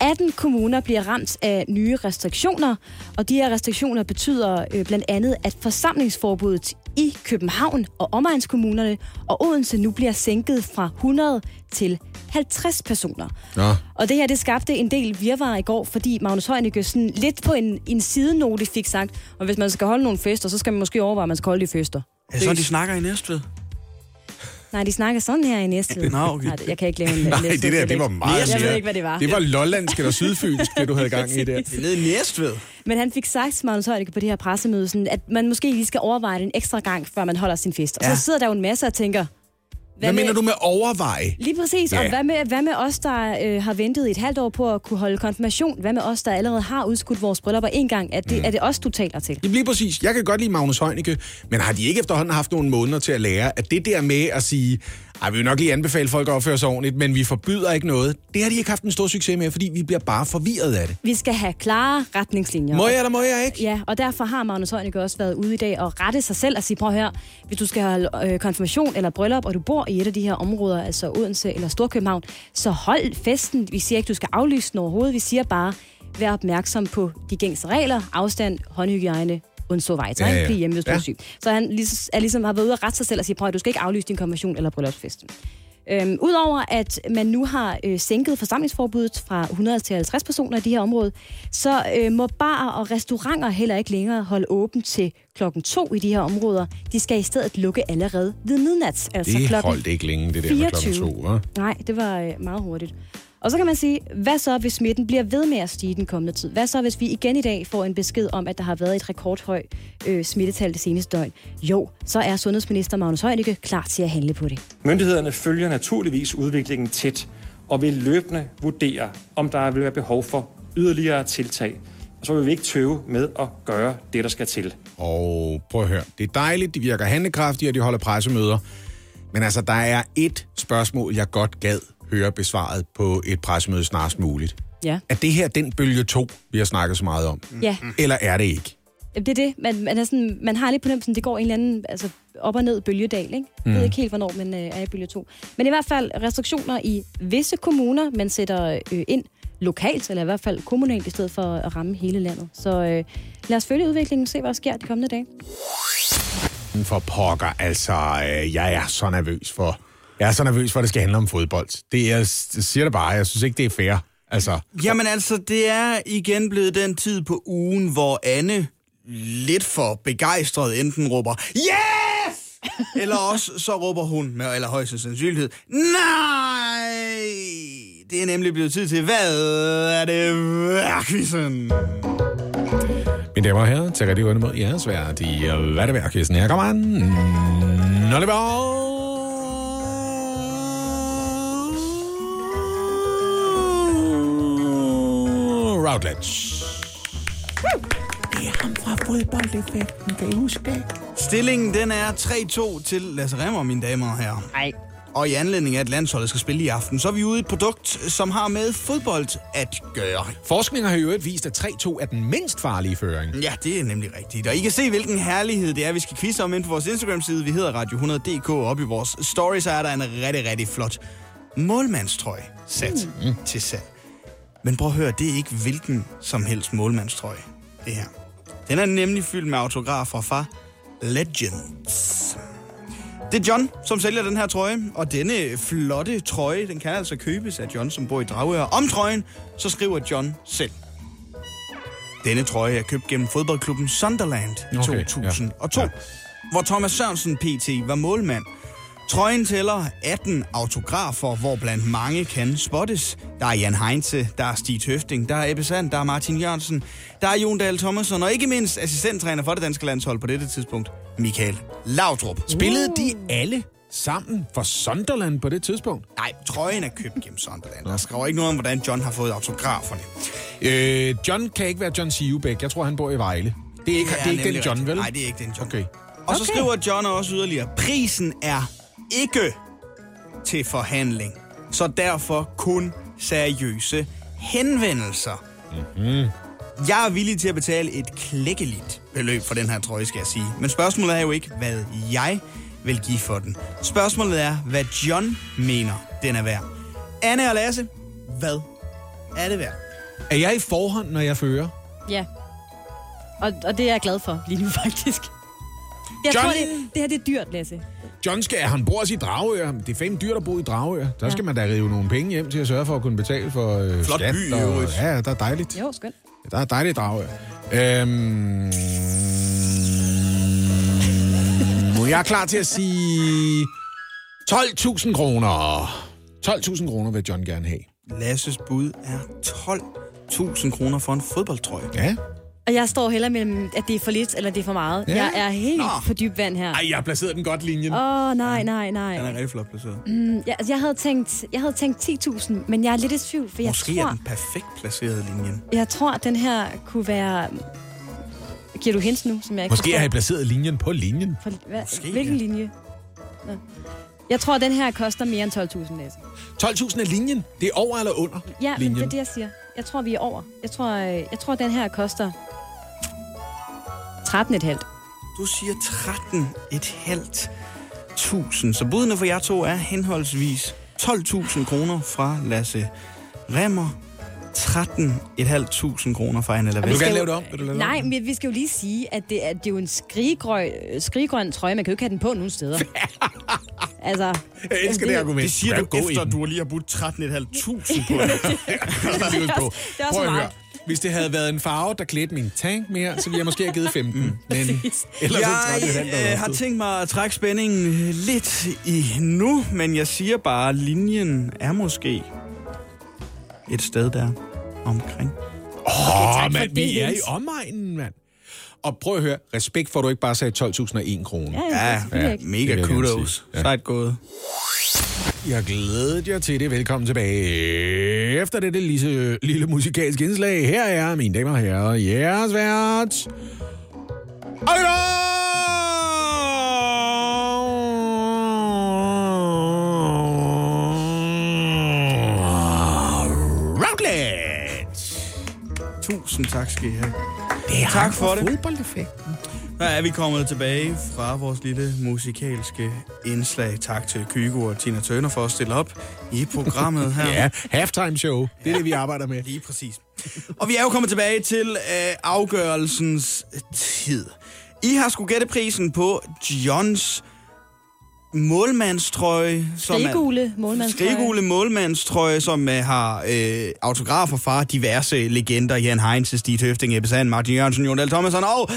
18 kommuner bliver ramt af nye restriktioner, og de her restriktioner betyder øh, blandt andet, at forsamlingsforbuddet i København og omegnskommunerne og Odense nu bliver sænket fra 100 til 50 personer. Nå. Og det her, det skabte en del virvar i går, fordi Magnus Heunicke sådan lidt på en, en sidenote fik sagt, og hvis man skal holde nogle fester, så skal man måske overveje, at man skal holde de fester. Er det sådan, de snakker i Næstved? Nej, de snakker sådan her i Næstved. Nå, okay. Nej, jeg kan ikke lave en Nej, Næstved det der, det var meget Jeg ved ikke, hvad det var. Det var lollandsk eller sydfynsk, det du havde gang i der. Det er nede i Næstved. Men han fik sagt Magnus Heunicke på det her pressemøde, sådan, at man måske lige skal overveje det en ekstra gang, før man holder sin fest. Og Ja. så sidder der jo en masse og tænker... Hvad mener du med overveje? Lige præcis. Ja. Og hvad med, hvad med os, der øh, har ventet et halvt år på at kunne holde konfirmation? Hvad med os, der allerede har udskudt vores bryllupper en gang? Er det, mm. er det os, du taler til? Det bliver præcis. Jeg kan godt lide Magnus Heunicke, men har de ikke efterhånden haft nogle måneder til at lære, at det der med at sige, ej, vi vil nok lige anbefale folk at opføre sig ordentligt, men vi forbyder ikke noget, det har de ikke haft en stor succes med, fordi vi bliver bare forvirret af det. Vi skal have klare retningslinjer. Må jeg, eller må jeg ikke? Ja, og derfor har Magnus Heunicke også været ude i dag og rette sig selv og sige, prøv høre, hvis du skal holde øh, konfirmation eller bryllup, og du bor i et af de her områder, altså Odense eller Storkøbenhavn, så hold festen. Vi siger ikke, du skal aflyse den overhovedet. Vi siger bare, vær opmærksom på de gængse regler, afstand, håndhygiejne, undstå vej, Ja, ja, ja. blive hjemme, hvis du Ja. er syg. Så han ligesom, er ligesom har været ude og rette sig selv og sige, prøv at du skal ikke aflyse din konfirmation eller bryllupsfesten. Øhm, Udover at man nu har øh, sænket forsamlingsforbuddet fra 100 til 50 personer i de her områder, så øh, må barer og restauranter heller ikke længere holde åbent til klokken 2 i de her områder. De skal i stedet lukke allerede ved midnat. Altså Det klokken holdt ikke længe, det der med 24. klokken to, hva'? Nej, det var øh, meget hurtigt. Og så kan man sige, hvad så hvis smitten bliver ved med at stige den kommende tid? Hvad så hvis vi igen i dag får en besked om, at der har været et rekordhøj øh, smittetal det seneste døgn? Jo, så er sundhedsminister Magnus Heunicke klar til at handle på det. Myndighederne følger naturligvis udviklingen tæt og vil løbende vurdere, om der vil være behov for yderligere tiltag. Og så vil vi ikke tøve med at gøre det, der skal til. Og prøv at høre, det er dejligt, de virker handlekraftige, og de holder pressemøder. Men altså, der er et spørgsmål, jeg godt gad høre besvaret på et pressemøde snarest muligt. Ja. Er det her den bølge 2, vi har snakket så meget om? Ja, Eller er det ikke? Det er det. Man, man, er sådan, man har lidt på nemt, det går en eller anden altså, op og ned bølgedal. Ikke? Jeg ved ikke helt, hvornår man øh, er i bølge 2. Men i hvert fald restriktioner i visse kommuner, man sætter øh, ind lokalt, eller i hvert fald kommunalt, i stedet for at ramme hele landet. Så øh, lad os følge udviklingen, se hvad der sker de kommende dage. For pokker, altså, øh, jeg er så nervøs for... Jeg er så nervøs for, at det skal handle om fodbold. Det er, jeg siger det bare, jeg synes ikke, det er fair. Altså, Jamen altså, det er igen blevet den tid på ugen, hvor Anne lidt for begejstret enten råber, yes! (laughs) Eller også så råber hun med allerhøjeste sandsynlighed, nej! det er nemlig blevet tid til, hvad er det værkvisen? Mine damer og herrer, til rigtig godt imod jeres værd. De er hvad det værd, Kirsten. Her kommer han. Oliver. Routledge. Det er ham fra fodboldeffekten, kan I huske det? Stillingen den er 3-2 til Lasse Remmer, mine damer og herrer. Nej. Og i anledning af, at landsholdet skal spille i aften, så er vi ude i et produkt, som har med fodbold at gøre. Forskning har jo øvrigt vist, at 3-2 er den mindst farlige føring. Ja, det er nemlig rigtigt. Og I kan se, hvilken herlighed det er, vi skal quizze om ind på vores Instagram-side. Vi hedder Radio 100.dk. Op i vores stories er der en rigtig, rigtig flot målmandstrøje sat mm. til salg. Men prøv at høre, det er ikke hvilken som helst målmandstrøje, det her. Den er nemlig fyldt med autografer fra Legends. Det er John, som sælger den her trøje, og denne flotte trøje, den kan altså købes af John, som bor i Dragør. Om trøjen, så skriver John selv. Denne trøje er købt gennem fodboldklubben Sunderland i Okay, 2002, ja. ja. hvor Thomas Sørensen PT var målmand. Trøjen tæller 18 autografer, hvor blandt mange kan spottes. Der er Jan Heinze, der er Stig Høfting, der er Ebbe Sand, der er Martin Jørgensen, der er Jon Dahl Thomasson, og ikke mindst assistenttræner for det danske landshold på dette tidspunkt, Michael Laudrup. Spillede de alle sammen for Sunderland på det tidspunkt? Nej, trøjen er købt gennem Sunderland. Der skriver ikke noget om, hvordan John har fået autograferne. Øh, John kan ikke være John Sivebæk. Jeg tror, han bor i Vejle. Det er ikke, det er ikke den John, vel? Nej, det er ikke den John. Okay. Og så skriver John også yderligere, prisen er ikke til forhandling, så derfor kun seriøse henvendelser. Mm-hmm. Jeg er villig til at betale et klækkeligt beløb for den her trøje, skal jeg sige. Men spørgsmålet er jo ikke, hvad jeg vil give for den. Spørgsmålet er, hvad John mener, den er værd. Anne og Lasse, hvad er det værd? Er jeg i forhånd, når jeg fører? Ja. Og, og det er jeg glad for lige nu, (laughs) faktisk. Jeg John- tror, det, det her det er dyrt, Lasse. John skal, han bor også i Dragør. Det er fandme dyrt at bo i Dragør. Der skal man da rive nogle penge hjem til at sørge for at kunne betale for øh, Flot skat. by og, øvrigt. Ja, der er dejligt. Jo, skønt. Der er dejligt i Dragør. Øhm, jeg er klar til at sige 12.000 kroner. 12.000 kroner vil John gerne have. Lasses bud er 12.000 kroner for en fodboldtrøje. Ja. Og jeg står heller mellem, at det er for lidt, eller det er for meget. Ja. Jeg er helt Nå. på dyb vand her. Ej, jeg har placeret den godt linjen. Åh, oh, nej, nej, Den er nej. rigtig flot placeret. Mm, jeg, altså, jeg, havde tænkt, jeg havde tænkt 10.000, men jeg er lidt i tvivl, for jeg Måske tror, er den perfekt placeret linjen. jeg tror, at den her kunne være... Giver du hints nu, som jeg ikke Måske har jeg placeret linjen på linjen. For, hvad, Måske, hvilken ja. linje? Nå. Jeg tror, at den her koster mere end 12.000, Lasse. 12.000 er linjen. Det er over eller under Ja, men linjen. det er det, jeg siger. Jeg tror, vi er over. Jeg tror, øh, jeg tror den her koster 13,5. Du siger 13.500. Så budene for jer to er henholdsvis 12.000 kroner fra Lasse Remmer, 13.500 kroner fra Anne Vil du Lavend. gerne lave det om? Vil du lave Nej, men vi skal jo lige sige, at det er, det er jo en skriggrøn, skriggrøn trøje. Man kan jo ikke have den på nogen steder. (laughs) altså, Jeg elsker det, det argument. Det siger du efter, den? du lige har budt 13.500 på det. Livets på. det er også Prøv at høre. Hvis det havde været en farve, der klædte min tank mere, så ville jeg måske have givet 15. Men ellers så Jeg 13,5 øh, har tænkt mig at trække spændingen lidt i nu, men jeg siger bare, at linjen er måske et sted der omkring. Åh, oh, for mand, det, vi er i omegnen, mand. Og prøv at høre, respekt for, at du ikke bare sagde 12.001 kroner. ja, ja, Ja, ja, ja ja. Det mega kudos. Ja. Sejt gået. Jeg glæder jer til det. Velkommen tilbage. Efter dette lille, lille musikalske indslag, her er, mine damer og herrer, jeres vært... Oliver! Tusind tak skal I have. Det er Tak for det. Fodboldeffekten. Der er vi kommet tilbage fra vores lille musikalske indslag. Tak til Kygo og Tina Turner for at stille op i programmet her. (laughs) Ja, halftime show. Det er det, vi arbejder med. Lige præcis. Og vi er jo kommet tilbage til øh, afgørelsens tid. I har skulle gætte prisen på Johns målmandstrøje. som er- Skrigule målmandstrøje. Skrigule målmandstrøje, som øh, har øh, autografer fra diverse legender. Jan Heinz, Stig Høfting, Ebbe Sand, Martin Jørgensen, Jon Dahl Thomasson og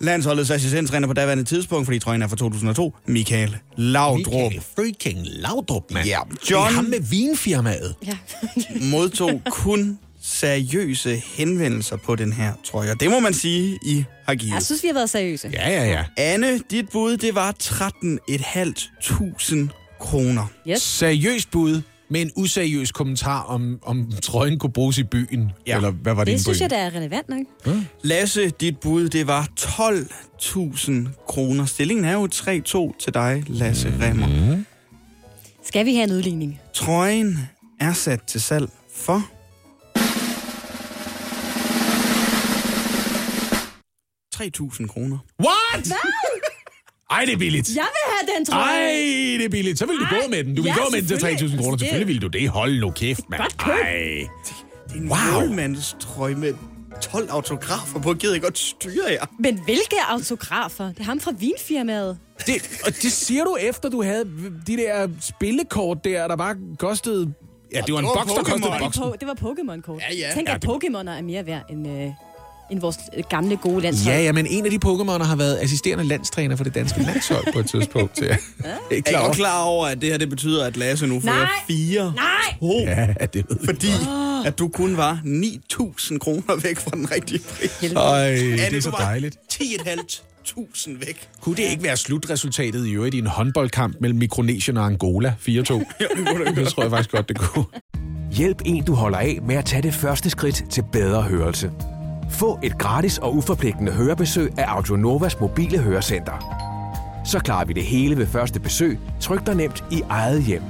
Landsholdets assistenttræner på daværende tidspunkt, fordi trøjen er fra 2002, Michael Laudrup, Michael freaking Laudrup, mand. Ja, Det John- er ham med vinfirmaet. Ja. modtog kun seriøse henvendelser på den her trøje. Og det må man sige, I har givet. Jeg synes, vi har været seriøse. Ja, ja, ja. Anne, dit bud, det var 13.500 kroner. Yes. Seriøst bud med en useriøs kommentar om, om trøjen kunne bruges i byen. Ja. Eller hvad var det? Det synes jeg, der er relevant nok. Lasse, dit bud, det var 12.000 kroner. Stillingen er jo 3-2 til dig, Lasse Remmer. Skal vi have en udligning? Trøjen er sat til salg for... 3.000 kroner. What? Ej, det er billigt. Jeg vil have den trøje! Ej, det er billigt. Så vil du Ej, gå med den. Du vil ja, gå med den til selvfølgelig. 3.000 kroner. Det- Selvfølgelig vil du det. Hold nu kæft, mand. Godt. Ej. Det er en Wow. målmandstrøje med 12 autografer på. Gider jeg godt styre jer? Men hvilke autografer? Det er ham fra vinfirmaet. Det, og det siger du efter, du havde de der spillekort der, der bare kostede... Ja, det var en boks, der kostede det var Pokémon-kort. Ja, ja. Tænk, Ja, at det- Pokémoner er mere værd end, øh, end vores øh, gamle gode landshold. Ja, ja, men en af de Pokémoner har været assisterende landstræner for det danske landshold på et tidspunkt. Ja. (laughs) Ikke Er I klar over? klar over, at det her det betyder, at Lasse nu får Nej. fire Nej! to, Ja, det ved jeg. fordi at du kun var 9.000 kroner væk fra den rigtige pris. Ej, det Anne, er så dejligt. 10.500 væk. Kunne det ikke være slutresultatet i øvrigt i en håndboldkamp mellem Mikronesien og Angola 4-2? (laughs) det tror jeg faktisk godt, det kunne. Hjælp en, du holder af med at tage det første skridt til bedre hørelse. Få et gratis og uforpligtende hørebesøg af Audionovas mobile hørecenter. Så klarer vi det hele ved første besøg, tryk dig nemt i eget hjem.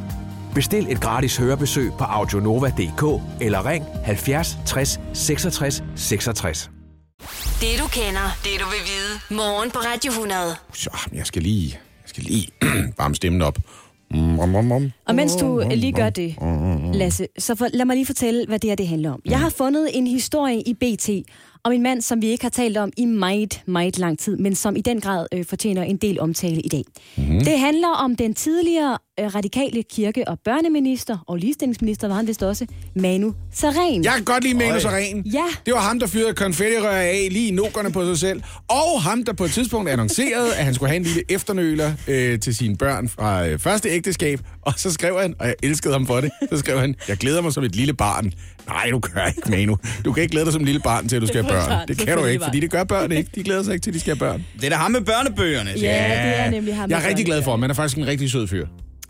Bestil et gratis hørebesøg på audionova.dk eller ring 70 60 66 66. Det du kender, det du vil vide. Morgen på Radio 100. Så, jeg skal lige, jeg skal lige (clears throat) varme stemmen op. Mm, om, om, om. Og mens du lige gør det, Lasse, så for, lad mig lige fortælle, hvad det her det handler om. Jeg har fundet en historie i BT om en mand, som vi ikke har talt om i meget, meget lang tid, men som i den grad øh, fortjener en del omtale i dag. Mm. Det handler om den tidligere øh, radikale kirke- og børneminister og ligestillingsminister, var han vist også, Manu Saren. Jeg kan godt lide Manu Saren. Ja. Det var ham, der fyrede konfettirør af lige i nukkerne på sig selv. Og ham, der på et tidspunkt annoncerede, at han skulle have en lille efternøler øh, til sine børn fra øh, første ægteskab. Og så skrev han, og jeg elskede ham for det, så skrev han, jeg glæder mig som et lille barn. Nej, du gør ikke, Manu. Du kan ikke glæde dig som et lille barn til, at du skal have børn. Det kan du ikke, fordi det gør børn ikke. De glæder sig ikke til, at de skal have børn. Det er da ham med børnebøgerne. Ja, det er nemlig ham. Jeg er rigtig glad for ham. Han er faktisk en rigtig sød fyr.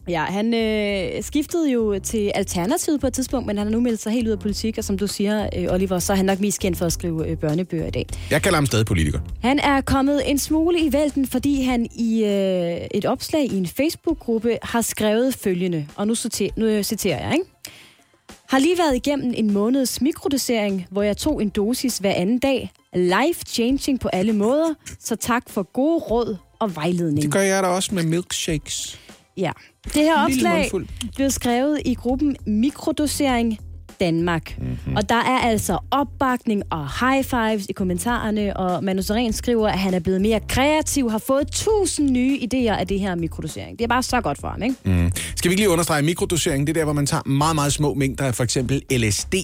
Ja, han øh, skiftede jo til Alternativet på et tidspunkt, men han har nu meldt sig helt ud af politik, og som du siger, øh, Oliver, så er han nok mest kendt for at skrive øh, børnebøger i dag. Jeg kalder ham stadig politiker. Han er kommet en smule i vælten, fordi han i øh, et opslag i en Facebook-gruppe har skrevet følgende, og nu, citer, nu citerer jeg, ikke? Har lige været igennem en måneds mikrodosering, hvor jeg tog en dosis hver anden dag. Life-changing på alle måder, så tak for gode råd og vejledning. Det gør jeg da også med milkshakes. Ja. Det her opslag blev skrevet i gruppen Mikrodosering Danmark. Mhm. Mm-hmm. Og der er altså opbakning og high fives i kommentarerne, og Manu Seren skriver, at han er blevet mere kreativ, har fået tusind nye idéer af det her mikrodosering. Det er bare så godt for ham, ikke? Mm. Skal vi ikke lige understrege mikrodosering? Det er der, hvor man tager meget, meget små mængder af for eksempel LSD.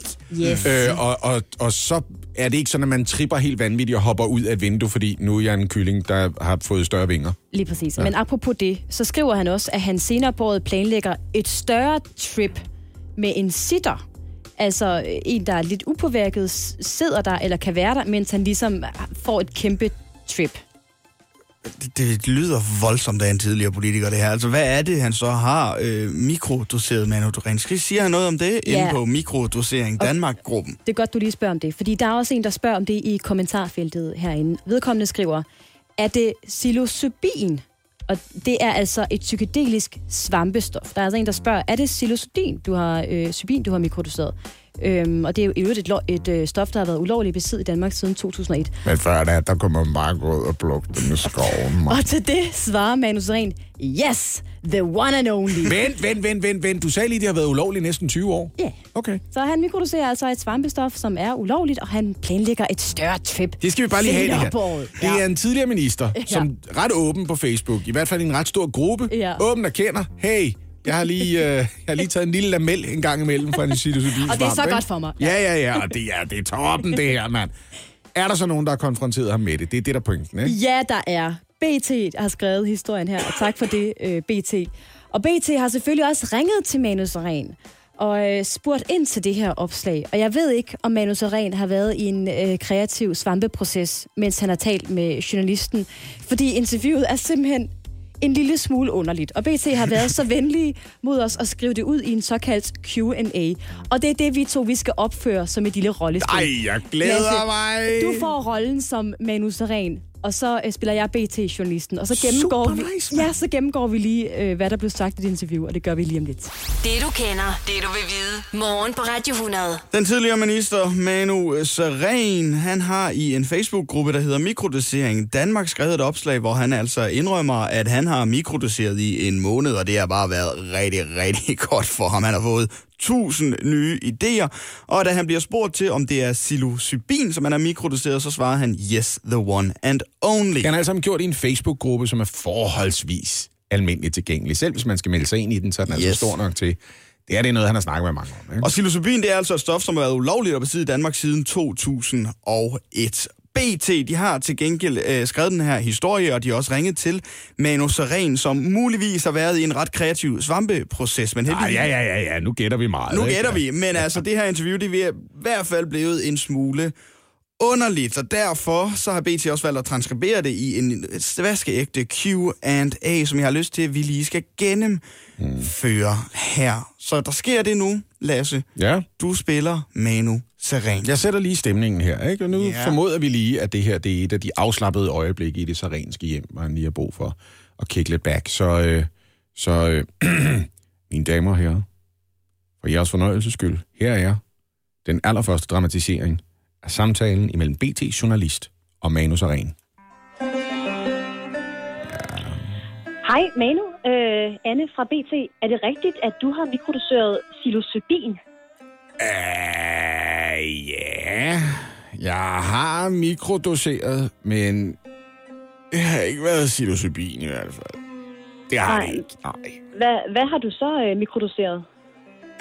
Yes. Øh, og, og, og så er det ikke sådan, at man tripper helt vanvittigt og hopper ud af et vindue, fordi nu er jeg en kylling, der har fået større vinger. Lige præcis. Ja. Men apropos det, så skriver han også, at han senere på året planlægger et større trip med en sitter. Altså øh, en, der er lidt upåvirket, sidder der eller kan være der, mens han ligesom får et kæmpe trip. Det, det lyder voldsomt af en tidligere politiker, det her. Altså, hvad er det, han så har øh, mikrodoseret Manu Duren? Skal I sige noget om det ja. inde på Mikrodosering Danmark-gruppen? Det er godt, du lige spørger om det, fordi der er også en, der spørger om det i kommentarfeltet herinde. Vedkommende skriver, er det psilocybin? Og det er altså et psykedelisk svampestof. Der er altså en, der spørger, er det psilocybin, du har, øh, cybin, du har mikrodoseret? Øhm, og det er jo i øvrigt et, lo- et øh, stof, der har været ulovligt besid i Danmark siden 2001. Men før det, der kunne man bare gå ud og plukke dem i skoven. Og til det svarer Manus Ren, yes, the one and only. Vent, vent, vent, vent, vent. Du sagde lige, det har været ulovligt i næsten 20 år. Ja. Okay. Så han mikrodoserer altså et svampestof, som er ulovligt, og han planlægger et større trip. Det skal vi bare lige have det her. Det er en tidligere minister, (laughs) som ret åben på Facebook, i hvert fald i en ret stor gruppe, Ja. åben erkender, hey, jeg har lige, øh, jeg har lige taget en lille lamel en gang imellem fra en psilocybin Og det er så godt for mig. Ja, ja, ja, og det er, det er toppen, det her, mand. er der så nogen, der har konfronteret ham med det? Det er det, der er pointen, ikke? Ja, der er. BT har skrevet historien her, og tak for det, øh, BT. Og BT har selvfølgelig også ringet til Manus Ren og øh, spurgt ind til det her opslag. Og jeg ved ikke, om Manus Ren har været i en øh, kreativ svampeproces, mens han har talt med journalisten. Fordi interviewet er simpelthen en lille smule underligt. Og BT har været så venlige mod os at skrive det ud i en såkaldt Q&A. Og det er det, vi to vi skal opføre som et lille rollespil. Ej, jeg glæder Lasse, mig! Du får rollen som Manus Ren, og så øh, spiller jeg BT-journalisten. Og så gennemgår, Super vi, nice, ja, så gennemgår vi lige, øh, hvad der blev sagt i det interview, og det gør vi lige om lidt. Det du kender, det du vil vide. Morgen på Radio 100. Den tidligere minister Manu Seren, han har i en Facebook-gruppe, der hedder Mikrodosering Danmark, skrevet et opslag, hvor han altså indrømmer, at han har mikrodoseret i en måned, og det har bare været rigtig, rigtig (laughs) godt for ham. Han har fået tusind nye idéer, og da han bliver spurgt til, om det er psilocybin, som han har mikrodoseret, så svarer han, yes, the one and only. Har han alle sammen gjort i en Facebook-gruppe, som er forholdsvis almindeligt tilgængelig. Selv hvis man skal melde sig ind i den, så er den yes. Yes. altså stor nok til. Det er det noget, han har snakket med mange om. Ikke? Og psilocybin, det er altså et stof, som har været ulovligt at besidde i Danmark siden 2001. BT, de har til gengæld øh, skrevet den her historie, og de har også ringet til Manu Seren, som muligvis har været i en ret kreativ svampeproces. Men Ej, heldigvis, ja, ja, ja, ja, nu gætter vi meget. nu ikke? gætter vi, men altså det her interview, det er i hvert fald blevet en smule underligt, og derfor så har BT også valgt at transkribere det i en vaskeægte Q&A, som jeg har lyst til, at vi lige skal gennemføre her. Så der sker det nu, Lasse. Ja. Du spiller Manu Seren. Jeg sætter lige stemningen her, ikke? Og nu yeah. formoder vi lige, at det her det er et af de afslappede øjeblikke i det serenske hjem, hvor han lige har brug for at kick lidt back. Så, øh, så øh, (clears throat) mine damer og herrer, for jeres fornøjelses skyld, her er den allerførste dramatisering af samtalen imellem BT-journalist og Manu Seren. Hej Manu, øh, Anne fra BT. Er det rigtigt, at du har mikrodoseret psilocybin? Uh, ja, jeg har mikrodoseret, men det har ikke været psilocybin i hvert fald. Det har Nej. det ikke, nej. Hvad, hvad har du så øh, mikrodoseret?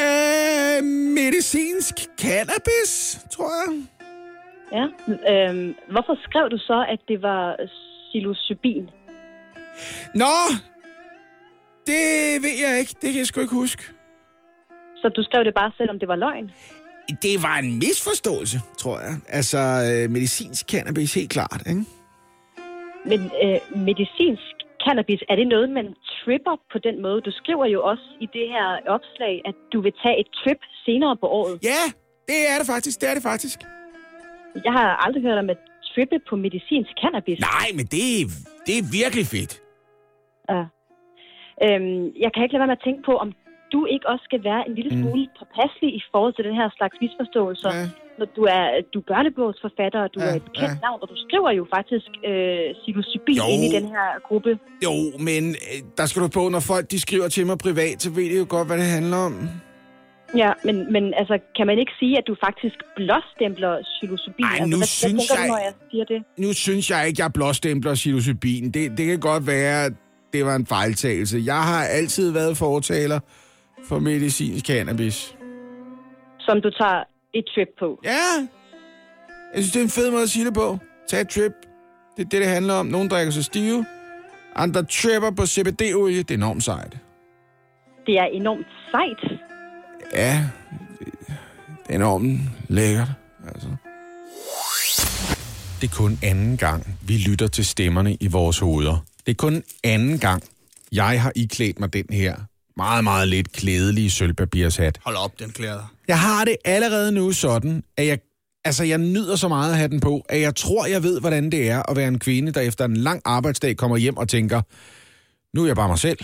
Øh, medicinsk cannabis, tror jeg. Ja. Øh, hvorfor skrev du så, at det var psilocybin? Nå, det ved jeg ikke. Det kan jeg sgu ikke huske. Så du skrev det bare, selvom det var løgn? Det var en misforståelse, tror jeg. Altså, øh, medicinsk cannabis, helt klart, ikke? Men øh, medicinsk cannabis, er det noget, man tripper på den måde? Du skriver jo også i det her opslag, at du vil tage et trip senere på året. Ja, det er det faktisk. Det er det faktisk. Jeg har aldrig hørt om at trippe på medicinsk cannabis. Nej, men det, er- det er virkelig fedt. Ja. Øhm, jeg kan ikke lade være med at tænke på, om du ikke også skal være en lille smule mm. påpasselig i forhold til den her slags misforståelser. Ja. Når du er, du er børnebogsforfatter, og du Ja, er et kendt ja. navn, og du skriver jo faktisk øh, psilocybin Jo. ind i den her gruppe. Jo, men øh, der skal du på, når folk de skriver til mig privat, så ved de jo godt, hvad det handler om. Ja, men, men altså, kan man ikke sige, at du faktisk blåstempler psilocybin? Ej, altså, nu hvad, synes hvad tænker jeg- du, når jeg siger det? Nu synes jeg ikke, jeg blåstempler psilocybin. Det, det kan godt være, det var en fejltagelse. Jeg har altid været fortaler for medicinsk cannabis. Som du tager et trip på. Ja, jeg synes, det er en fed måde at sige det på. Tag et trip. Det er det, det handler om. Nogle drikker sig stive. Andre tripper på CBD-olie. Det er enormt sejt. Det er enormt sejt. Ja, det, det er enormt lækkert. Altså. Det er kun anden gang, vi lytter til stemmerne i vores hoveder. Det er kun anden gang, jeg har iklædt mig den her meget, meget lidt klædelige sølvpapirshat. Hold op, den klæder. Jeg har det allerede nu sådan, at jeg, altså jeg nyder så meget at have den på, at jeg tror, jeg ved, hvordan det er at være en kvinde, der efter en lang arbejdsdag kommer hjem og tænker, nu er jeg bare mig selv.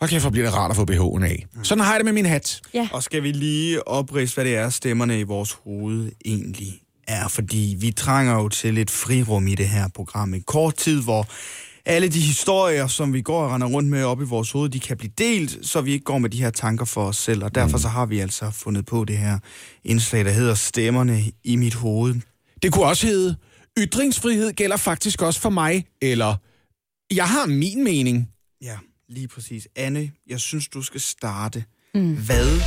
Og kæft, hvor bliver det rart at få BH'en af. Sådan har jeg det med min hat. Ja. Og skal vi lige oprise, hvad det er, stemmerne i vores hoved egentlig er? Fordi vi trænger jo til lidt frirum i det her program. En kort tid, hvor alle de historier, som vi går og render rundt med op i vores hoved, de kan blive delt, så vi ikke går med de her tanker for os selv. Og derfor så har vi altså fundet på det her indslag, der hedder Stemmerne i mit hoved. Det kunne også hedde, ytringsfrihed gælder faktisk også for mig, eller jeg har min mening. Ja, lige præcis. Anne, jeg synes, du skal starte. Mm. Hvad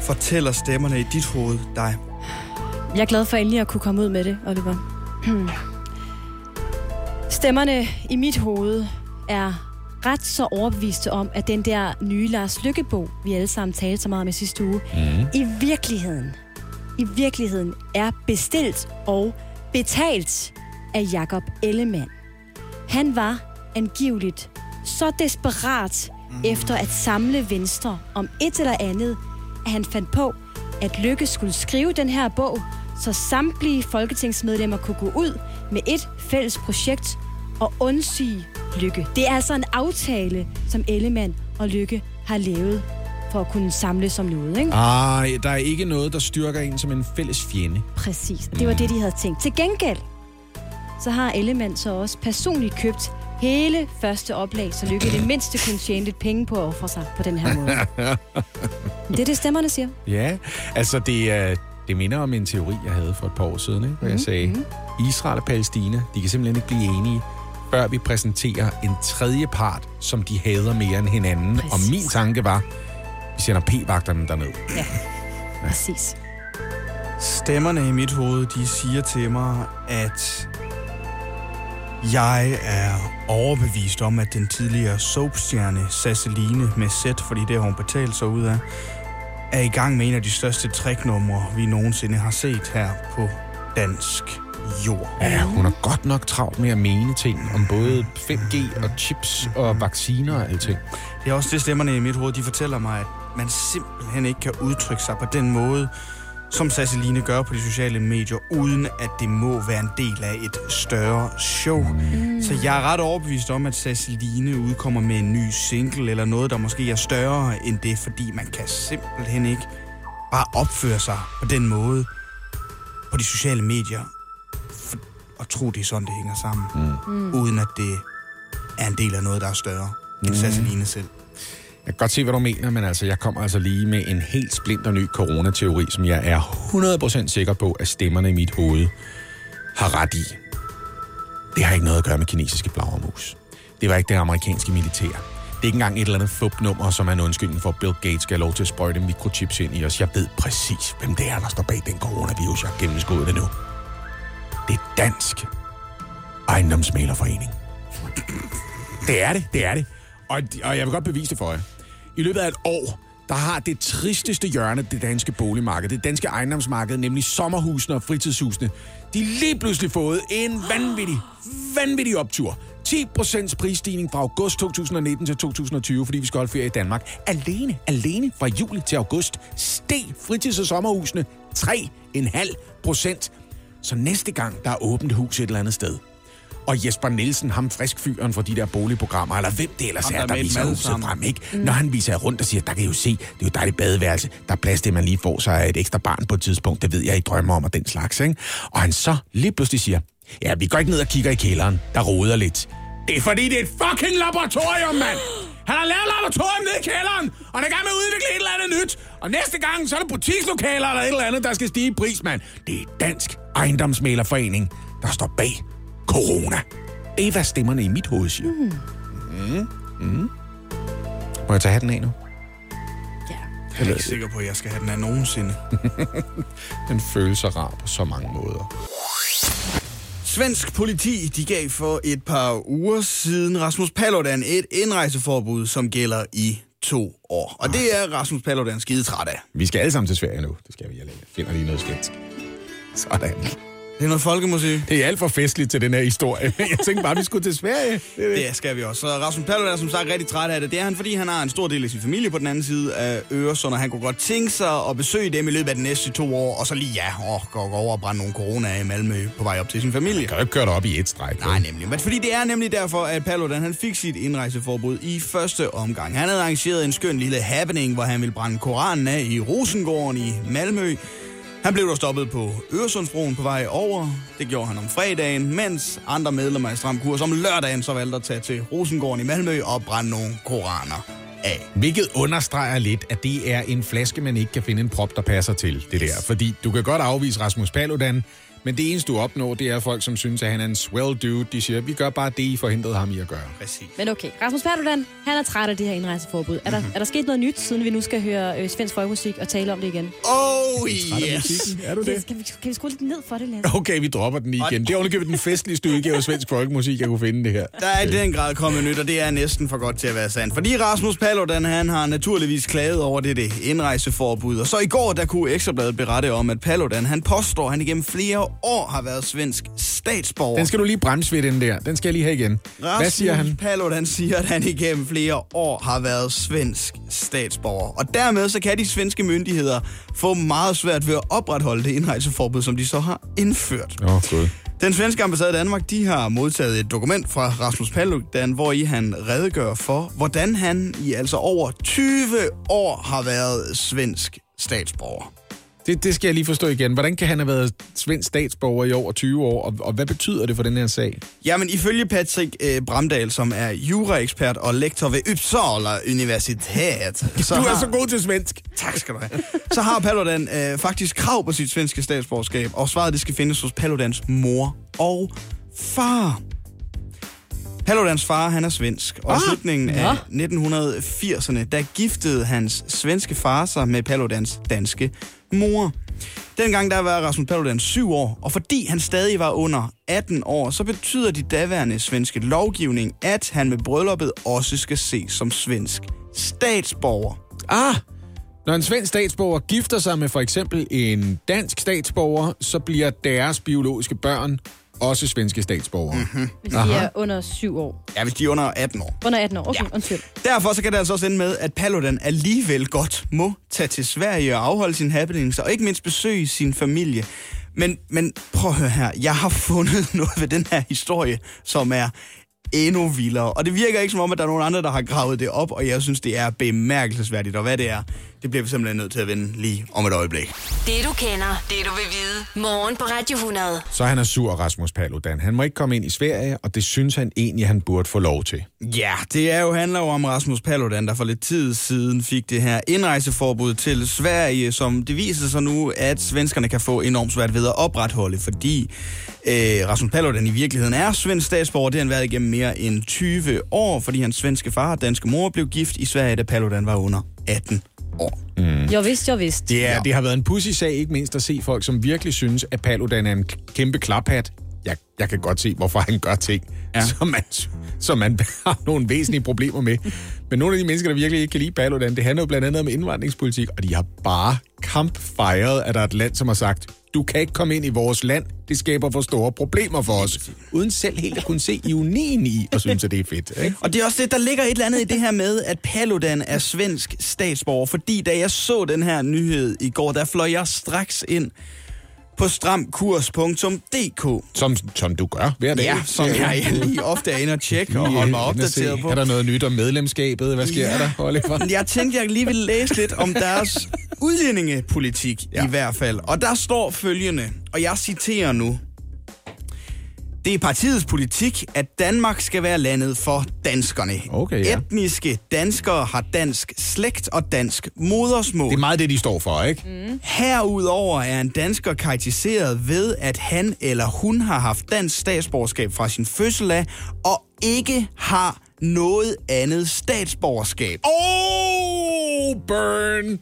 fortæller stemmerne i dit hoved dig? Jeg er glad for endelig at kunne komme ud med det, Oliver. (clears throat) Stemmerne i mit hoved er ret så overbeviste om, at den der nye Lars Lykkebog, vi alle sammen talte så meget om i sidste uge, mm. i virkeligheden, i virkeligheden er bestilt og betalt af Jakob Ellemann. Han var angiveligt så desperat mm. efter at samle Venstre om et eller andet, at han fandt på, at Lykke skulle skrive den her bog, så samtlige folketingsmedlemmer kunne gå ud med et fælles projekt og undsige Lykke. Det er altså en aftale, som Ellemann og Lykke har lavet for at kunne samle som noget, ikke? Ej, der er ikke noget, der styrker en som en fælles fjende. Præcis, og det var det, de havde tænkt. Til gengæld, så har Ellemann så også personligt købt hele første oplag, så Lykke det mindste kunne tjene lidt penge på at ofre sig på den her måde. (laughs) det er det, stemmerne siger. Ja, altså det, er, det minder om en teori, jeg havde for et par år siden, ikke? hvor jeg sagde, Israel og Palæstina, de kan simpelthen ikke blive enige, før vi præsenterer en tredje part, som de hader mere end hinanden. Præcis. Og min tanke var, vi sender p-vagterne derned. Ja, præcis. Stemmerne i mit hoved, de siger til mig, at jeg er overbevist om, at den tidligere soapstjerne Sasseline med sæt, fordi det har hun betalt sig ud af, er i gang med en af de største træknumre, vi nogensinde har set her på dansk jord. Ja, hun har godt nok travlt med at mene ting om både 5G og chips og vacciner og alting. Det er også det, stemmerne i mit hoved, de fortæller mig, at man simpelthen ikke kan udtrykke sig på den måde, som Sasseline gør på de sociale medier, uden at det må være en del af et større show. Mm. Så jeg er ret overbevist om, at Sasseline udkommer med en ny single, eller noget, der måske er større end det, fordi man kan simpelthen ikke bare opføre sig på den måde på de sociale medier, og tro, det er sådan, det hænger sammen, mm. uden at det er en del af noget, der er større end Sasseline selv. Jeg kan godt se, hvad du mener, men altså, jeg kommer altså lige med en helt splinter ny coronateori, som jeg er 100% sikker på, at stemmerne i mit hoved har ret i. Det har ikke noget at gøre med kinesiske flagermus. Det var ikke det amerikanske militær. Det er ikke engang et eller andet fupnummer, som er en undskyldning for, at Bill Gates skal have lov til at sprøjte mikrochips ind i os. Jeg ved præcis, hvem det er, der står bag den coronavirus. Jeg har gennemskuddet det nu. Det er Dansk Ejendomsmalerforening. Det er det, det er det. Og, og jeg vil godt bevise det for jer. I løbet af et år, der har det tristeste hjørne det danske boligmarked, det danske ejendomsmarked, nemlig sommerhusene og fritidshusene, de lige pludselig fået en vanvittig, vanvittig optur. 10% prisstigning fra august 2019 til 2020, fordi vi skal holde ferie i Danmark. Alene, alene fra juli til august steg fritids- og sommerhusene 3,5%. Så næste gang, der er åbent hus et eller andet sted, og Jesper Nielsen, ham friskfyren fra de der boligprogrammer, eller hvem det ellers er, der der er med i viser huset sammen. frem, ikke? Mm. Når han viser rundt og siger, der kan I jo se, det er jo dejligt badeværelse, der er plads til, at man lige får sig et ekstra barn på et tidspunkt, det ved jeg, I drømmer om, og den slags, ikke? Og han så lige pludselig siger, ja, vi går ikke ned og kigger i kælderen, der roder lidt. Det er fordi, det er et fucking laboratorium, mand! Han har lavet laboratorium nede i kælderen, og han er i gang med at udvikle et eller andet nyt. Og næste gang, så er det butikslokaler eller et eller andet, der skal stige i pris, mand. Det er Dansk Ejendomsmalerforening, der står bag corona. Det er, hvad stemmerne i mit hoved siger. Mm. Mm. Mm. Må jeg tage hatten af nu? Ja. Jeg er ikke sikker på, at jeg skal have den af nogensinde. (laughs) Den føles så rar på så mange måder. Svensk politi de gav for et par uger siden Rasmus Paludan et indrejseforbud, som gælder i to år. Og det er Rasmus Paludan skide træt af. Vi skal alle sammen til Sverige nu. Det skal vi. Jeg finder lige noget svensk. Sådan. Det er noget folkemusik. Det er alt for festligt til den her historie. (laughs) Jeg tænkte bare, at vi skulle til Sverige. Det det. Det skal vi også. Så Rasmus Paludan er som sagt rigtig træt af det. Det er han, fordi han har en stor del af sin familie på den anden side af Øresund, og han kunne godt tænke sig at besøge dem i løbet af de næste to år, og så lige, ja, åh, gå, gå over og brænde nogle corona i Malmø på vej op til sin familie. Jeg kan jo ikke køre dig op i et stræk. Nej, nemlig. Men fordi det er nemlig derfor, at Paludan han fik sit indrejseforbud i første omgang. Han havde arrangeret en skøn lille happening, hvor han ville brænde Koranen af i Rosengården i Malmø. Han blev dog stoppet på Øresundsbroen på vej over. Det gjorde han om fredagen, mens andre medlemmer af Stram Kurs om lørdagen så valgte at tage til Rosengården i Malmø og brænde nogle koraner af. Hvilket understreger lidt, at det er en flaske, man ikke kan finde en prop, der passer til det der. Fordi du kan godt afvise Rasmus Paludan, Men det eneste, du opnår, det er folk, som synes, at han er en swell dude. De siger, vi gør bare det, I forhindrede ham i at gøre. Præcis. Men okay, Rasmus Paludan, han er træt af det her indrejseforbud. Er der, Mhm. er der sket noget nyt, siden vi nu skal høre øh, svensk folkemusik og tale om det igen? Oh, yes. musikken? Er du Det, det? skal, vi, kan vi skrue lidt ned for det, Lasse? Okay, vi dropper den igen. Det er undergivet den festligste udgave af svensk folkemusik, jeg kunne finde det her. Der er i den grad kommet nyt, og det er næsten for godt til at være sandt. Fordi Rasmus Paludan, han har naturligvis klaget over det, det indrejseforbud. Og så i går, der kunne Ekstrabladet berette om, at Paludan, han påstår, at han igennem flere år har været svensk statsborger. Den skal du lige bremse ved, den der. Den skal jeg lige have igen. Hvad siger han? Paludan siger, at han igennem flere år har været svensk statsborger. Og dermed så kan de svenske myndigheder få meget svært ved at opretholde det indrejseforbud, som de så har indført. Åh, oh. Den svenske ambassade i Danmark, de har modtaget et dokument fra Rasmus Paludan, hvor i han redegør for, hvordan han i altså over 20 år har været svensk statsborger. Det, det skal jeg lige forstå igen. Hvordan kan han have været svensk statsborger i over 20 år, og, og hvad betyder det for den her sag? Jamen, ifølge Patrick øh, Bramdal, som er juraekspert og lektor ved Uppsala Universitet, (laughs) så Du er har, så god til svensk. Tak skal du have. Så har Paludan øh, faktisk krav på sit svenske statsborgerskab, og svaret det skal findes hos Paludans mor og far. Paludans far, han er svensk, og i slutningen af 1980'erne, der giftede hans svenske far sig med Paludans danske mor. Dengang der var Rasmus Paludan syv år, og fordi han stadig var under 18 år, så betyder de daværende svenske lovgivning, at han med brylluppet også skal ses som svensk statsborger. Ah, når en svensk statsborger gifter sig med for eksempel en dansk statsborger, så bliver deres biologiske børn også svenske statsborgere. Mm-hmm. Hvis de er under syv år. Ja, hvis de er under 18 år. Under 18 år, okay, ja. undskyld. Derfor så kan det altså også ende med, at Paludan alligevel godt må tage til Sverige og afholde sine happenings, og ikke mindst besøge sin familie. Men, men prøv at høre her, jeg har fundet (laughs) noget ved den her historie, som er endnu vildere. Og det virker ikke som om, at der er nogen andre, der har gravet det op, og jeg synes, det er bemærkelsesværdigt. Og hvad det er, det bliver vi simpelthen nødt til at vende lige om et øjeblik. Det du kender, det du vil vide. Morgen på Radio 100. Så han er sur, Rasmus Paludan. Han må ikke komme ind i Sverige, og det synes han egentlig, han burde få lov til. Ja, det er jo, handler jo om Rasmus Paludan, der for lidt tid siden fik det her indrejseforbud til Sverige, som det viser sig nu, at svenskerne kan få enormt svært ved at opretholde, fordi øh, Rasmus Paludan i virkeligheden er svensk statsborger. Det har han været igennem mere end 20 år, fordi hans svenske far og danske mor blev gift i Sverige, da Paludan var under 18 år. Jo vist, jo vist. Det, er, det har været en pussy sag, ikke mindst at se folk, som virkelig synes, at Paludan er en kæmpe klaphat. Jeg, jeg kan godt se, hvorfor han gør ting, ja. Ja. som, man, som man (laughs) har nogle væsentlige problemer med. Men nogle af de mennesker, der virkelig ikke kan lide Paludan, det handler jo blandt andet om indvandringspolitik, og de har bare kampfejret, at der er et land, som har sagt, du kan ikke komme ind i vores land, det skaber for store problemer for os. Uden selv helt at kunne se ionien i, og synes, at det er fedt. Ikke? Og det er også det, der ligger et eller andet i det her med, at Paludan er svensk statsborger. Fordi da jeg så den her nyhed i går, der fløj jeg straks ind på stramkurs.dk. Som, som du gør hver dag. Ja, som jeg lige ofte er inde og tjekke og holde mig opdateret på. Er der noget nyt om medlemskabet? Hvad sker Ja. der, Oliver? (laughs) Jeg tænkte, jeg lige ville læse lidt om deres (laughs) udlændingepolitik ja. I hvert fald. Og der står følgende, og jeg citerer nu. Det er partiets politik, at Danmark skal være landet for danskerne. Okay, ja. Etniske danskere har dansk slægt og dansk modersmål. Det er meget det, de står for, ikke? Mm. Herudover er en dansker karakteriseret ved, at han eller hun har haft dansk statsborgerskab fra sin fødsel af, og ikke har noget andet statsborgerskab. Oh, burn!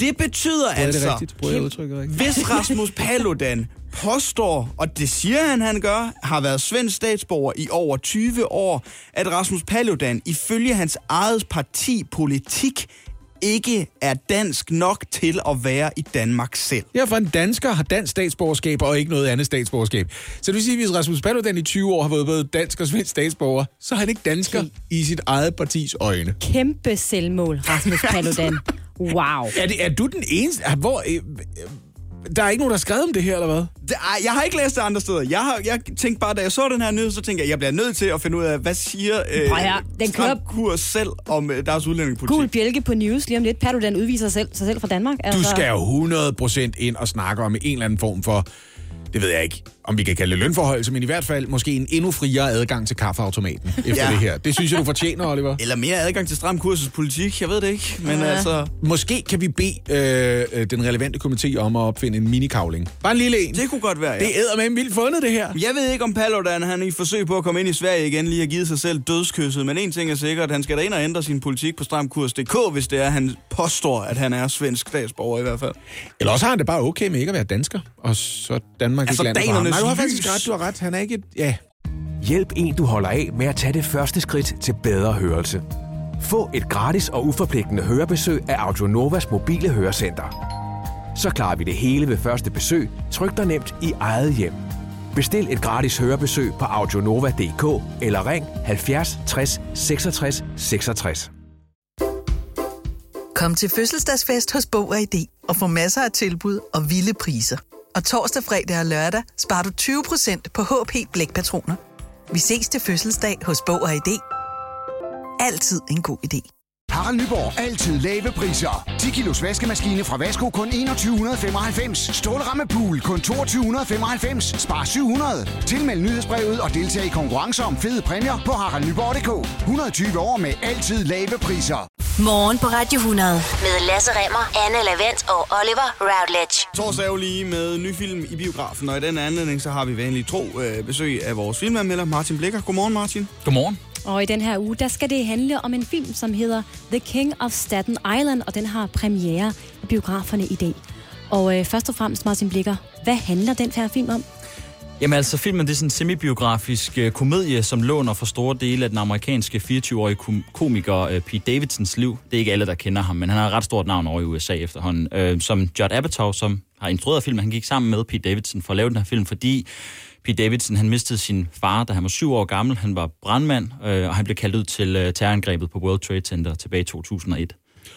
Det betyder er det altså, udtrykket rigtigt? hvis Rasmus (laughs) Paludan påstår, og det siger han, han gør, har været svensk statsborger i over 20 år, at Rasmus Paludan ifølge hans eget parti politik ikke er dansk nok til at være i Danmark selv. Ja, for en dansker har dansk statsborgerskab og ikke noget andet statsborgerskab. Så det vil sige, at hvis Rasmus Paludan i 20 år har været både dansk og svensk statsborger, så er han ikke dansker i sit eget partis øjne. Kæmpe selvmål, Rasmus Paludan. (laughs) Wow. Er, det, er du den eneste? Hvor, øh, øh, der er ikke nogen, der har skrevet om det her, eller hvad? Det, ej, jeg har ikke læst det andre steder. Jeg, har, jeg tænkte bare, da jeg så den her nyhed, så tænkte jeg, jeg bliver nødt til at finde ud af, hvad siger øh, høre, den kører- Kurs selv om øh, deres udlændingepolitik. Gul bjælke på news lige om lidt. Paludan udviser sig selv, sig selv fra Danmark. Altså, Du skal jo 100% ind og snakke om en eller anden form for, det ved jeg ikke, om vi kan kalde det lønforhold, men i hvert fald måske en endnu friere adgang til kaffeautomaten efter Ja. det her. Det synes jeg, du fortjener, Oliver. Eller mere adgang til stram kursus politik, jeg ved det ikke. Men Ja. altså, Måske kan vi bede øh, øh, den relevante komité om at opfinde en minikavling. Bare en lille en. det kunne godt være, ja. Det er med vildt fundet, det her. Jeg ved ikke, om Paludan han i forsøg på at komme ind i Sverige igen lige har givet sig selv dødskysset, men en ting er sikkert, han skal da ind og ændre sin politik på stramkurs.dk, hvis det er, han påstår, at han er svensk statsborger i hvert fald. Eller også har han det bare okay med ikke at være dansker, og så Danmark Altså, ikke danernes Nej, du har faktisk lys. ret, du har ret. Han er ikke et... Ja, Hjælp en, du holder af med at tage det første skridt til bedre hørelse. Få et gratis og uforpligtende hørebesøg af Audionovas mobile hørecenter. Så klarer vi det hele ved første besøg, tryk dig nemt i eget hjem. Bestil et gratis hørebesøg på audionova.dk eller ring 70 60 66 66. Kom til fødselsdagsfest hos Bog og ID og få masser af tilbud og vilde priser. Og torsdag, fredag og lørdag sparer du 20% på HP Blækpatroner. Vi ses til fødselsdag hos Bog og ID. Altid en god idé. Harald Nyborg. Altid lave priser. 10 kilos vaskemaskine fra Vasko kun 2195. Stålramme pool kun 2295. Spar 700. Tilmeld nyhedsbrevet og deltag i konkurrencer om fede præmier på haraldnyborg.dk. 120 år med altid lave priser. Morgen på Radio 100 med Lasse Remmer, Anne Lavendt og Oliver Routledge. Torsdag er jo lige med ny film i biografen, og i den anledning så har vi vanligt tro øh, besøg af vores filmanmelder Martin Blikker. Godmorgen Martin. Godmorgen. Og i den her uge, der skal det handle om en film, som hedder The King of Staten Island, og den har premiere i biograferne i dag. Og øh, først og fremmest, Martin Blikker, hvad handler den her film om? Jamen altså, filmen det er sådan en semibiografisk øh, komedie, som låner for store dele af den amerikanske 24-årige kom- komiker øh, Pete Davidsons liv. Det er ikke alle, der kender ham, men han har et ret stort navn over i USA efterhånden. Øh, som Judd Apatow, som har instrueret filmen, han gik sammen med Pete Davidson for at lave den her film, fordi Pete Davidson han mistede sin far, da han var syv år gammel. Han var brandmand, øh, og han blev kaldt ud til øh, terrorangrebet på World Trade Center tilbage i 2001.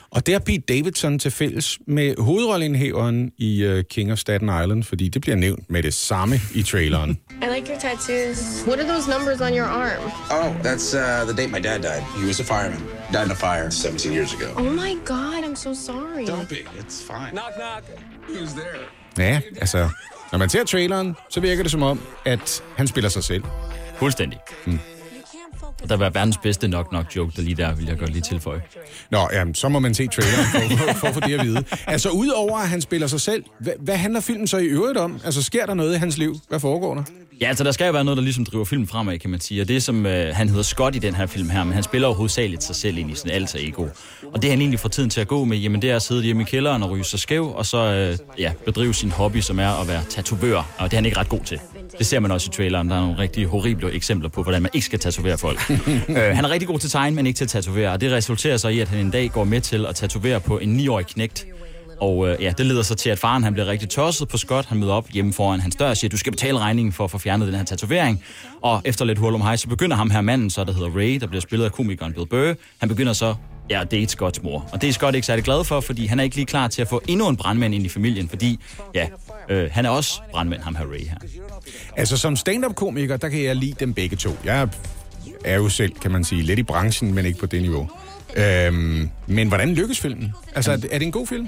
Og det har Pete Davidson til fælles med hovedrolleindhæveren i uh, King of Staten Island, fordi det bliver nævnt med det samme i traileren. (laughs) I like your tattoos. What are those numbers on your arm? Oh, that's uh, the date my dad died. He was a fireman. Died in a fire 17 years ago. Oh my god, I'm so sorry. Don't be. It's fine. Knock, knock. Who's there? Ja, altså, når man ser traileren, så virker det som om, at han spiller sig selv. Fuldstændig. Mm. Og der var verdens bedste knock-knock joke, der lige der, vil jeg godt lige tilføje. Nå, jamen, så må man se traileren for, for, for det at vide. Altså, udover at han spiller sig selv, hvad, hvad handler filmen så i øvrigt om? Altså, sker der noget i hans liv? Hvad foregår der? Ja, altså der skal jo være noget, der ligesom driver filmen fremad, kan man sige. Og det som, øh, han hedder Scott i den her film her, men han spiller jo hovedsageligt sig selv ind i sådan alter ego. Og det han egentlig får tiden til at gå med, jamen det er at sidde hjemme i kælderen og ryge sig skæv, og så øh, ja, bedrive sin hobby, som er at være tatovør. Og det er han ikke ret god til. Det ser man også i traileren. Der er nogle rigtig horrible eksempler på, hvordan man ikke skal tatovere folk. (laughs) øh, han er rigtig god til tegn, men ikke til at tatovere. Og det resulterer så i, at han en dag går med til at tatovere på en 9-årig knægt. Og øh, ja, det leder så til, at faren han bliver rigtig tosset på Scott. Han møder op hjemme foran hans dør og siger, du skal betale regningen for at få fjernet den her tatovering. Og efter lidt hul om hej, så begynder ham her manden, så der hedder Ray, der bliver spillet af komikeren Bill Burr. Han begynder så ja, at date Scotts mor. Og det er Scott ikke særlig glad for, fordi han er ikke lige klar til at få endnu en brandmand ind i familien, fordi ja, øh, han er også brandmand, ham her Ray her. Altså, som stand-up-komiker, der kan jeg lide dem begge to. Jeg er jo selv, kan man sige, lidt i branchen, men ikke på det niveau. Øhm, men hvordan lykkes filmen? Altså, er det, er det en god film?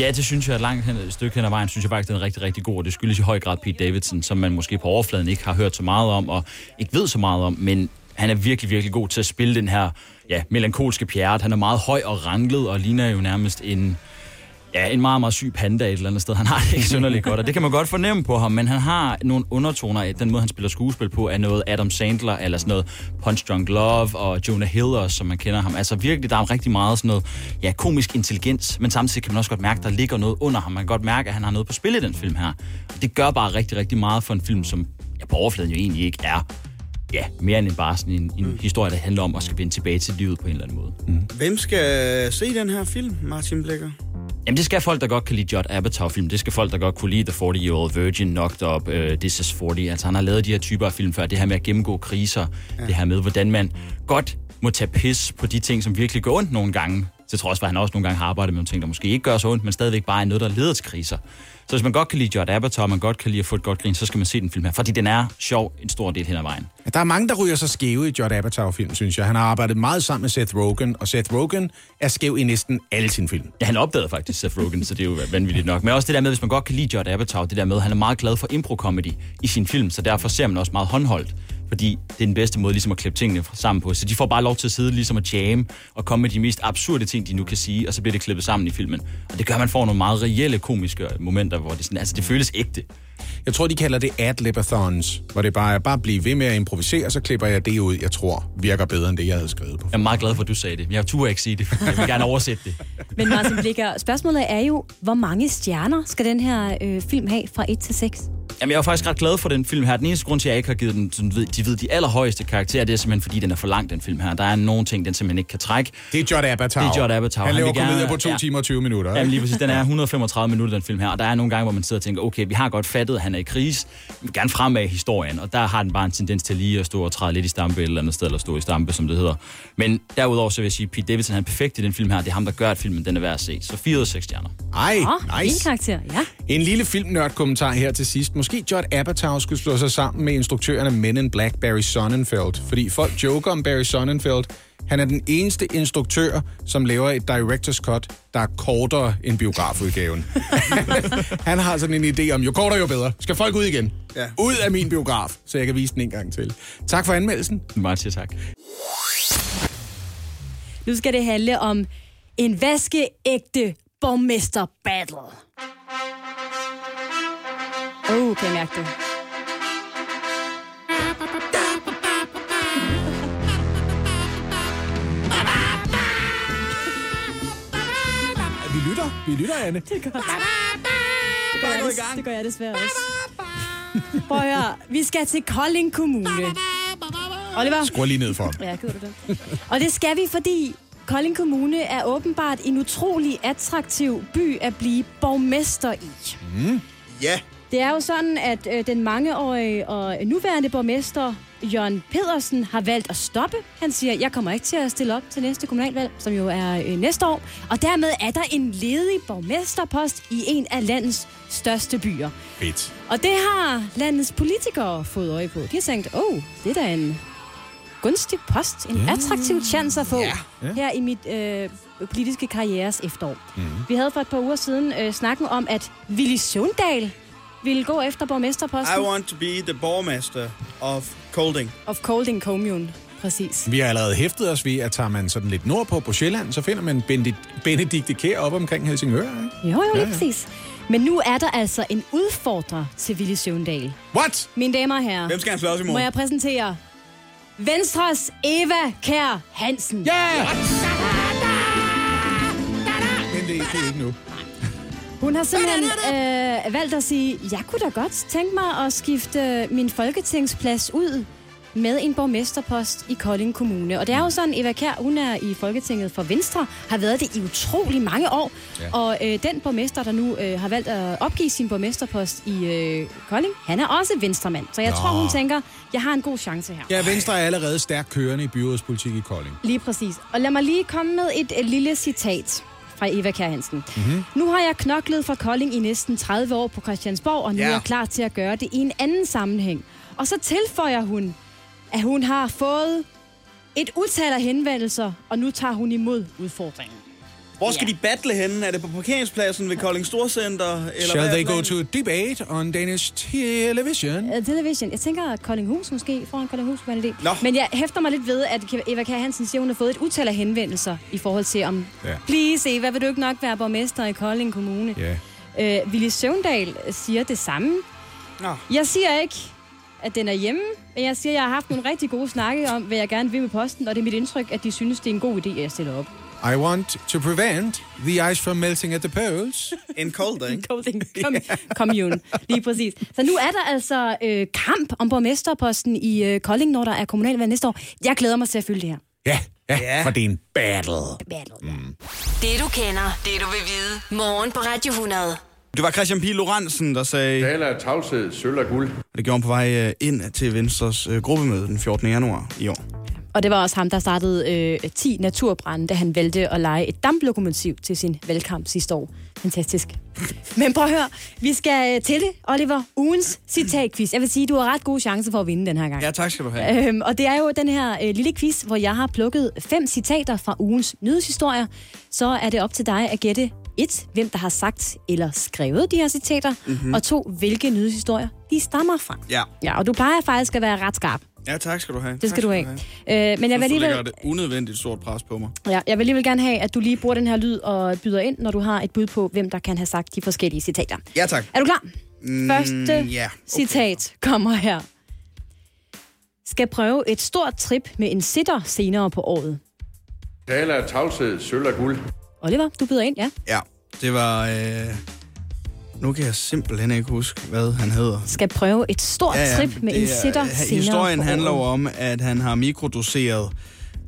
Ja, det synes jeg langt hen, et stykke hen ad vejen, synes jeg faktisk, den er rigtig, rigtig god. Og det skyldes i høj grad Pete Davidson, som man måske på overfladen ikke har hørt så meget om, og ikke ved så meget om, men han er virkelig, virkelig god til at spille den her ja, melankolske pjert. Han er meget høj og ranglet, og ligner jo nærmest en, ja, en meget, meget syg panda et eller andet sted. Han har det ikke (laughs) synderligt godt, og det kan man godt fornemme på ham, men han har nogle undertoner af den måde, han spiller skuespil på, er noget Adam Sandler, eller sådan noget Punch Drunk Love, og Jonah Hill også, som man kender ham. Altså virkelig, der er rigtig meget sådan noget, ja, komisk intelligens, men samtidig kan man også godt mærke, der ligger noget under ham. Man kan godt mærke, at han har noget på spil i den film her. Og det gør bare rigtig, rigtig meget for en film, som ja, på overfladen jo egentlig ikke er ja, mere end bare sådan en, en mm. historie, der handler om at skal vende tilbage til livet på en eller anden måde. Mm. Hvem skal se den her film, Martin Blikker? Jamen, det skal folk, der godt kan lide Judd Apatow-film. Det skal folk, der godt kunne lide The 40-Year-Old Virgin, Knocked Up, uh, This is 40. Altså, han har lavet de her typer af film før. Det her med at gennemgå kriser. Ja. Det her med, hvordan man godt må tage pis på de ting, som virkelig går ondt nogle gange. Til trods for, at han også nogle gange har arbejdet med nogle ting, der måske ikke gør så ondt, men stadigvæk bare er noget, der leder til kriser. Så hvis man godt kan lide Judd Apatow, og man godt kan lide at få et godt grin, så skal man se den film her. Fordi den er sjov en stor del hen ad vejen. Der er mange, der ryger sig skæve i Judd Apatow-film, synes jeg. Han har arbejdet meget sammen med Seth Rogen, og Seth Rogen er skæv i næsten alle sine film. Ja, han opdagede faktisk Seth Rogen, så det er jo vanvittigt nok. Men også det der med, hvis man godt kan lide Judd Apatow, det der med, at han er meget glad for impro-comedy i sin film, så derfor ser man også meget håndholdt. Fordi det er den bedste måde ligesom at klippe tingene sammen på. Så de får bare lov til at sidde ligesom at jamme og komme med de mest absurde ting, de nu kan sige, og så bliver det klippet sammen i filmen. Og det gør, at man får nogle meget reelle komiske momenter, hvor det, sådan, altså, det føles ægte. Jeg tror, de kalder det ad-libathons, hvor det bare er bare blive ved med at improvisere, så klipper jeg det ud, jeg tror virker bedre end det, jeg havde skrevet på. Jeg er meget glad for, at du sagde det. Jeg turde ikke sige det. Jeg vil gerne oversætte det. (laughs) Men Martin Blikker, spørgsmålet er jo, hvor mange stjerner skal den her øh, film have fra 1 til 6? Jamen, jeg er faktisk ret glad for den film her. Den eneste grund til, at jeg ikke har givet den sådan, ved- de, ved, de allerhøjeste karakterer, det er simpelthen, fordi den er for lang, den film her. Der er nogle ting, den simpelthen ikke kan trække. Det er Judd Apatow. Det er Judd Apatow. Han laver vil gerne- på 2 ja. timer og 20 minutter. Jamen lige præcis, den er (laughs) 135 minutter, den film her, og der er nogle gange, hvor man sidder og tænker, okay, vi har godt fattet, at han er i krise, vi vil gerne fremad i historien, og der har den bare en tendens til lige at stå og træde lidt i stampe et eller andet sted, eller stå i stampe, som det hedder. Men derudover så vil jeg sige, Pete Davidson han er perfekt i den film her, det er ham, der gør, at filmen den er værd at se. Så 4 ud af 6 stjerner. Ej, Åh, nice. Fin karakter, ja. En lille filmnørd-kommentar her til sidst. Måske Judd Apatow skulle slå sig sammen med instruktøren af Men in Black, Barry Sonnenfeld. Fordi folk joker om Barry Sonnenfeld. Han er den eneste instruktør, som laver et director's cut, der er kortere end biografudgaven. (laughs) Han har sådan en idé om, jo kortere jo bedre. Skal folk ud igen? Ja. Ud af min biograf, så jeg kan vise den en gang til. Tak for anmeldelsen. Meget tak. Nu skal det handle om en vaskeægte borgmester battle. Oh, kan jeg mærke det? Vi lytter. Anne. Det er godt. Det gør, jeg, des- det gør jeg desværre også. Prøv at høre. Vi skal til Kolding Kommune. Oliver? Skru lige ned for ham. Ja, gider du det? Og det skal vi, fordi Kolding Kommune er åbenbart en utrolig attraktiv by at blive borgmester i. Mm. Ja. Det er jo sådan, at øh, den mangeårige og nuværende borgmester, Jørgen Pedersen, har valgt at stoppe. Han siger, jeg kommer ikke til at stille op til næste kommunalvalg, som jo er øh, næste år. Og dermed er der en ledig borgmesterpost i en af landets største byer. Fedt. Og det har landets politikere fået øje på. De har tænkt, åh, oh, det er da en gunstig post, en Ja. attraktiv chance at få ja. her i mit øh, politiske karrieres efterår. Mhm. Vi havde for et par uger siden øh, snakken om, at Willy Søvndal ville gå efter borgmesterposten I want to be the borgmaster of Kolding. of Kolding Commune. Præcis. Vi har allerede hæftet os ved, at tager man sådan lidt nordpå på Sjælland, så finder man Benedikt, Benedikte Kær op omkring Helsingør. Ikke? Jo, jo, Ja, lige ja. præcis. Men nu er der altså en udfordrer til Willy Søvndal. What? Mine damer og herrer. Hvem skal han slås imod? Må jeg præsentere Venstres Eva Kær Hansen. Ja! Men det, det er ikke nu. Hun har simpelthen øh, valgt at sige, jeg kunne da godt tænke mig at skifte min folketingsplads ud med en borgmesterpost i Kolding Kommune. Og det er jo sådan, Eva Kær, hun er i Folketinget for Venstre, har været det i utrolig mange år. Ja. Og øh, den borgmester, der nu øh, har valgt at opgive sin borgmesterpost i øh, Kolding, han er også venstremand. Så jeg Nå. tror, hun tænker, jeg har en god chance her. Ja, Venstre er allerede stærkt kørende i byrådspolitik i Kolding. Lige præcis. Og lad mig lige komme med et, et lille citat fra Eva Kjær Hansen. Mm-hmm. Nu har jeg knoklet for Kolding i næsten 30 år på Christiansborg, og nu Ja. er jeg klar til at gøre det i en anden sammenhæng. Og så tilføjer hun, at hun har fået et utal af henvendelser, og nu tager hun imod udfordringen. Hvor skal de battle henne? Er det på parkeringspladsen ved Kolding Storcenter? Eller Shall hvad they go to debate on Danish television? Uh, television. Jeg tænker, Koldinghus måske foran Koldinghus en idé. Nå. Men jeg hæfter mig lidt ved, at Eva Kjær Hansen siger, at hun har fået et utal af henvendelser i forhold til om, Ja. please Eva, vil du ikke nok være borgmester i Kolding Kommune? Ja. Øh, Willy Søvndal siger det samme. Nå. Jeg siger ikke, at den er hjemme, men jeg siger, at jeg har haft nogle rigtig gode snakke om, hvad jeg gerne vil med posten, og det er mit indtryk, at de synes, det er en god idé, at jeg stiller op. I want to prevent the ice from melting at the poles. In Kolding. Kolding com- Commune, lige præcis. Så nu er der altså øh, kamp om borgmesterposten i øh, Kolding, når der er kommunalvalg næste år. Jeg glæder mig til at følge det her. Ja, ja, ja. for det er en battle. Det du kender, det du vil vide. Morgen på Radio 100. Det var Christian Pil Lorentzen, der sagde... Tale af tavshed, sølv og guld. Det gjorde han på vej øh, ind til Venstres øh, gruppemøde den 14. januar i år. Og det var også ham, der startede øh, 10 naturbrænde, da han valgte at lege et damplokomotiv til sin valgkamp sidste år. Fantastisk. Men prøv at høre, vi skal øh, til det, Oliver. Ugens citatquiz. Jeg vil sige, du har ret gode chancer for at vinde den her gang. Ja, tak skal du have. Øhm, og det er jo den her øh, lille quiz, hvor jeg har plukket fem citater fra ugens nyhedshistorier. Så er det op til dig at gætte et, hvem der har sagt eller skrevet de her citater, Mhm. mm-hmm. og to, hvilke nyhedshistorier de stammer fra. Ja. Ja, og du plejer faktisk at være ret skarp. Ja, tak skal du have. Det skal tak du have. Øh, men jeg vil, Jeg alligevel, lægger et unødvendigt stort pres på mig. ja, jeg vil alligevel gerne have, at du lige bruger den her lyd og byder ind, når du har et bud på, hvem der kan have sagt de forskellige citater. Ja, tak. Er du klar? Mm, Første ja, okay. citat kommer her. Skal prøve et stort trip med en sitter senere på året. Tale af tavshed, sølv og guld. Oliver, du byder ind, ja. Ja, det var... Øh... Nu kan jeg simpelthen ikke huske, hvad han hedder. Skal prøve et stort ja, ja, trip med en er- sitter senere Historien handler jo om, at han har mikrodoseret...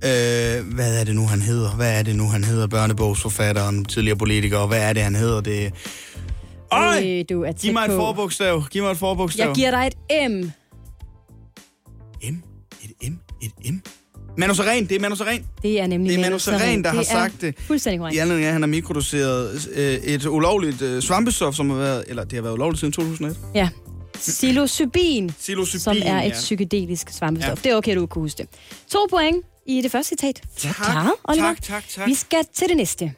Øh, hvad er det nu, han hedder? Hvad er det nu, han hedder? Børnebogsforfatteren, tidligere politiker. Hvad er det, han hedder? Det... Øj! Øh, du er Giv mig et forbogstav. Giv mig et forbogstav. Jeg giver dig et M. M? Et M? Et M? Manu Seren, det er Manu Seren. Det er nemlig Det er Manu Seren, der har sagt det. Fuldstændig korrekt. I anledning af, at han har mikrodoseret øh, et ulovligt øh, svampestof, som har været, eller det har været ulovligt siden 2001. Ja. Psilocybin, Psilocybin, som er et ja. psykedelisk svampestof. Ja. Det er okay, du kan huske det. To point i det første citat. Tak, klaret, Oliver. tak, tak, tak. Vi skal til det næste.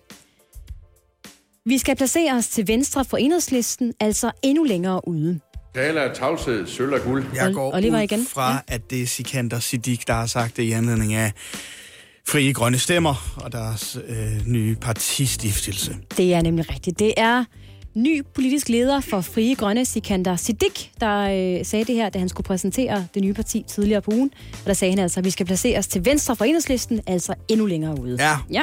Vi skal placere os til venstre for enhedslisten, altså endnu længere ude. Tale af tavshed, sølv og guld. Jeg går Oliver ud igen. fra, ja. at det er Sikander Siddiq, der har sagt det i anledning af Frie Grønne Stemmer og deres øh, nye partistiftelse. Det er nemlig rigtigt. Det er ny politisk leder for Frie Grønne, Sikander Siddiq, der øh, sagde det her, da han skulle præsentere det nye parti tidligere på ugen. Og der sagde han altså, at vi skal placere os til venstre for enhedslisten, altså endnu længere ude. Ja. Ja,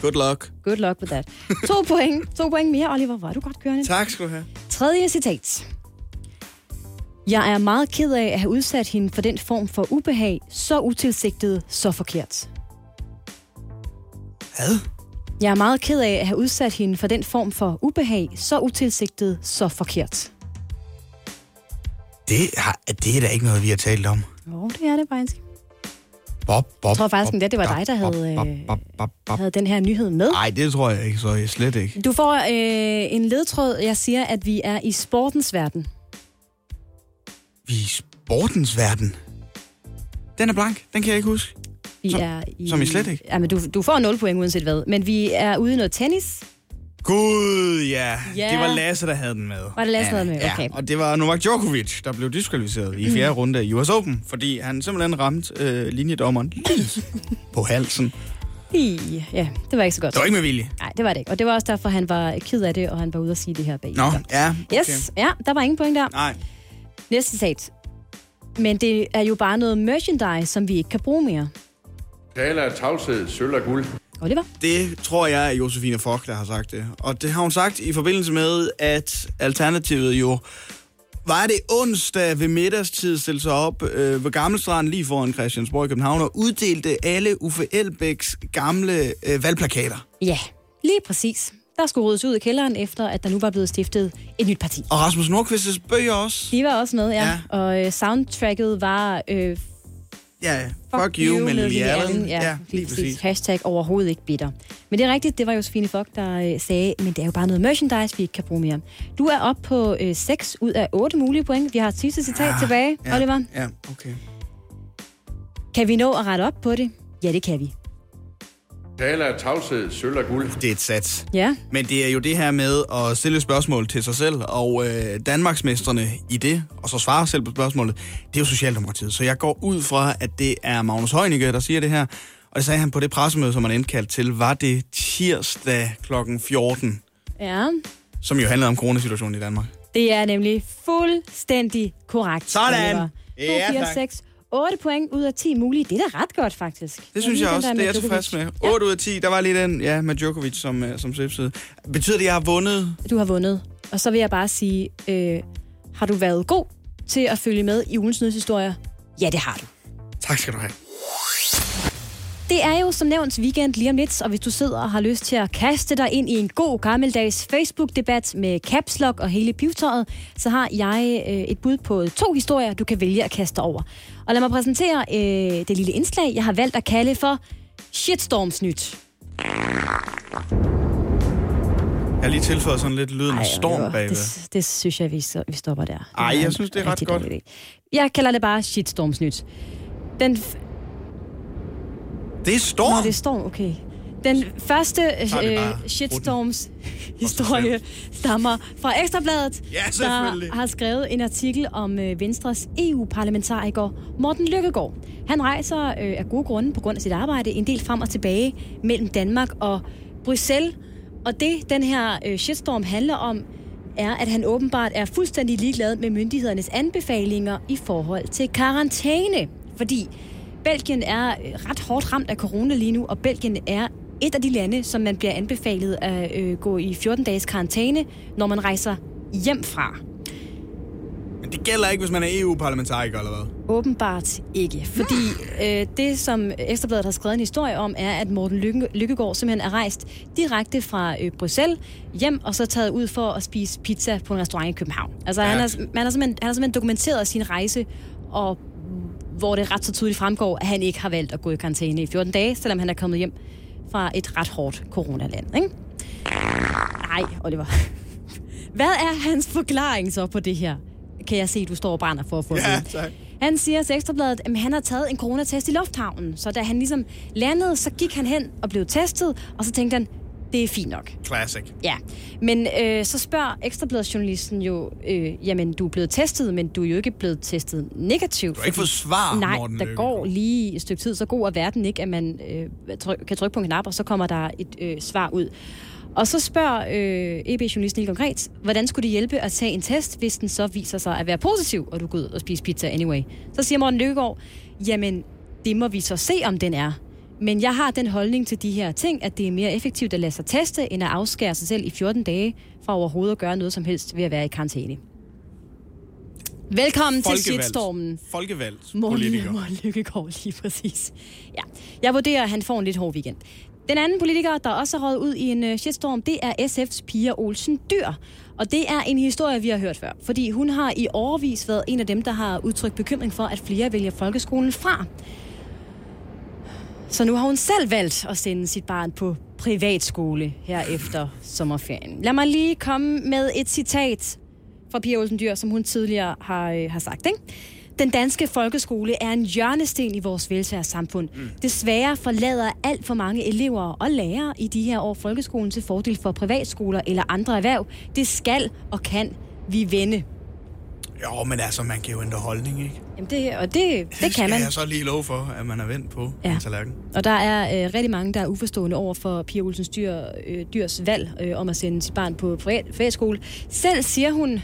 Good luck. good luck with that. To point, to point mere, Oliver. Hvor er du godt kørende. Tak skal du have. Tredje citat. Jeg er meget ked af at have udsat hende for den form for ubehag, så utilsigtet, så forkert. Hvad? Jeg er meget ked af at have udsat hende for den form for ubehag, så utilsigtet, så forkert. Det, har, det er da ikke noget, vi har talt om. Jo, det er det faktisk. Bob, bob, Jeg tror faktisk, bob, at det var dig, der bob, havde, bob, øh, bob, bob, bob. havde den her nyhed med. Nej, det tror jeg ikke, så jeg slet ikke. Du får øh, en ledtråd. Jeg siger, at vi er i sportens verden. I sportens verden. Den er blank, den kan jeg ikke huske. Vi Som- er i... som I slet ikke? Ja, men du, du får 0 point uanset hvad. Men vi er ude i noget tennis. Gud, ja. Ja. Det var Lasse, der havde den med. Var det Lasse, der havde den med? Ja, Okay. og det var Novak Djokovic, der blev diskvalificeret i fjerde runde af US Open, fordi han simpelthen ramte øh, linjedommeren lige (laughs) på halsen. I, ja, det var ikke så godt. Det var ikke med vilje. Nej, det var det ikke. Og det var også derfor, han var ked af det, og han var ude at sige det her bag. Nå, ja, okay. Yes, ja, der var ingen point der. Nej. Næste citat. Men det er jo bare noget merchandise, som vi ikke kan bruge mere. Tale af tavshed, sølv og guld. Oliver? Det tror jeg er Josefine Fock, der har sagt det. Og det har hun sagt i forbindelse med, at Alternativet jo var det onsdag ved middagstid stille sig op øh, ved Gammelstrand lige foran Christiansborg i København og uddelte alle Uffe Elbæks gamle øh, valgplakater. Ja, lige præcis. Der skulle ryddes ud i kælderen, efter at der nu var blevet stiftet et nyt parti. Og Rasmus Nordqvists bøger også. De var også med, ja. Ja. Og øh, soundtracket var... Øh, Ja, fuck, fuck you, med Lily Allen. Ja, Ja, lige præcis. Hashtag overhovedet ikke bitter. Men det er rigtigt, det var Josefine Fock, der øh, sagde, men det er jo bare noget merchandise, vi ikke kan bruge mere. Du er op på øh, 6 ud af 8 mulige point. Vi har et sidste citat Ah, tilbage, ja, Oliver. Ja, okay. Kan vi nå at rette op på det? Ja, det kan vi. Tale af tavshed, sølv og guld. Det er et sats. Ja. Men det er jo det her med at stille spørgsmål til sig selv, og øh, Danmarksmestrene i det, og så svare selv på spørgsmålet, det er jo Socialdemokratiet. Så jeg går ud fra, at det er Magnus Heunicke, der siger det her, og det sagde han på det pressemøde, som han indkaldt til, var det tirsdag kl. 14, Ja, som jo handlede om coronasituationen i Danmark. det er nemlig fuldstændig korrekt. Sådan. Ja, 2, 4, tak. 6, 8 point ud af 10 mulige. Det er da ret godt, faktisk. Det synes jeg den også, det er jeg tilfreds med. Djokovic. 8 ud af 10, der var lige den, ja, med Djokovic som, øh, som svipsede. Betyder det, at jeg har vundet? Du har vundet. Og så vil jeg bare sige, øh, har du været god til at følge med i ugens nyhedshistorier? Ja, det har du. Tak skal du have. Det er jo som nævnt weekend lige om lidt, og hvis du sidder og har lyst til at kaste dig ind i en god gammeldags Facebook-debat med caps lock og hele pivetøjet, så har jeg øh, et bud på to historier, du kan vælge at kaste over. Og lad mig præsentere øh, det lille indslag, jeg har valgt at kalde for Shitstorms-nyt. Jeg har lige tilføjet sådan lidt lyden af storm jo, bagved. det, det synes jeg, vi, så- vi stopper der. Ej, er jeg synes, det er ret godt. Jeg kalder det bare Shitstorms-nyt. Den Det er storm. Nå, det storm, okay. Den første øh, shitstorms historie stammer fra Ekstrabladet, Ja, der har skrevet en artikel om øh, Venstres EU-parlamentariker Morten Lykkegaard. Han rejser øh, af gode grunde på grund af sit arbejde en del frem og tilbage mellem Danmark og Bruxelles. Og det, den her øh, shitstorm handler om, er, at han åbenbart er fuldstændig ligeglad med myndighedernes anbefalinger i forhold til karantæne. Fordi Belgien er øh, ret hårdt ramt af corona lige nu, og Belgien er et af de lande, som man bliver anbefalet at øh, gå i 14-dages karantæne, når man rejser hjem fra. Men det gælder ikke, hvis man er EU-parlamentariker eller hvad? Åbenbart ikke, fordi øh, det, som Ekstrabladet har skrevet en historie om, er, at Morten Lykke, Lykkegaard simpelthen er rejst direkte fra øh, Bruxelles hjem, og så taget ud for at spise pizza på en restaurant i København. Altså, ja. han, har, han, har simpelthen, han har simpelthen dokumenteret sin rejse, og hvor det ret så tydeligt fremgår, at han ikke har valgt at gå i karantæne i 14 dage, selvom han er kommet hjem fra et ret hårdt coronaland. Ikke? Nej, Oliver. (laughs) Hvad er hans forklaring så på det her? Kan jeg se, du står og brænder for at få Ja, tak. Han siger til Ekstrabladet, at han har taget en coronatest i lufthavnen. Så da han ligesom landede, så gik han hen og blev testet, og så tænkte han, det er fint nok. Classic. Ja, men øh, så spørger Ekstrabladet-journalisten jo, øh, jamen du er blevet testet, men du er jo ikke blevet testet negativt. Du har ikke fået svar, Nej, Morten der Lykkegaard. går lige et stykke tid, så god er verden ikke, at man øh, tryk, kan trykke på en knap, og så kommer der et øh, svar ud. Og så spørger øh, EB-journalisten helt konkret, hvordan skulle det hjælpe at tage en test, hvis den så viser sig at være positiv, og du går ud og spiser pizza anyway? Så siger Morten Lykkegaard, jamen det må vi så se, om den er. Men jeg har den holdning til de her ting, at det er mere effektivt at lade sig teste, end at afskære sig selv i 14 dage fra overhovedet at gøre noget som helst ved at være i karantæne. Velkommen til Folkevalgt. shitstormen. Folkevalgt politiker. Morten Lykkegaard, lige præcis. Ja. Jeg vurderer, at han får en lidt hård weekend. Den anden politiker, der også har røget ud i en uh, shitstorm, det er SF's Pia Olsen Dyr. Og det er en historie, vi har hørt før. Fordi hun har i overvis været en af dem, der har udtrykt bekymring for, at flere vælger folkeskolen fra. Så nu har hun selv valgt at sende sit barn på privatskole her efter sommerferien. Lad mig lige komme med et citat fra Pia Olsen Dyr, som hun tidligere har, øh, har sagt. Ikke? Den danske folkeskole er en hjørnesten i vores velfærdssamfund. Mm. Desværre forlader alt for mange elever og lærere i de her år folkeskolen til fordel for privatskoler eller andre erhverv. Det skal og kan vi vende. Jo, men altså, man kan jo ændre holdning, ikke? Jamen det, og det, det skal kan man. jeg så lige love for, at man er vendt på Ja. en tallerken. Og der er øh, rigtig mange, der er uforstående over for Pia Olsens dyr, øh, dyrs valg øh, om at sende sit barn på privatskole. Selv siger hun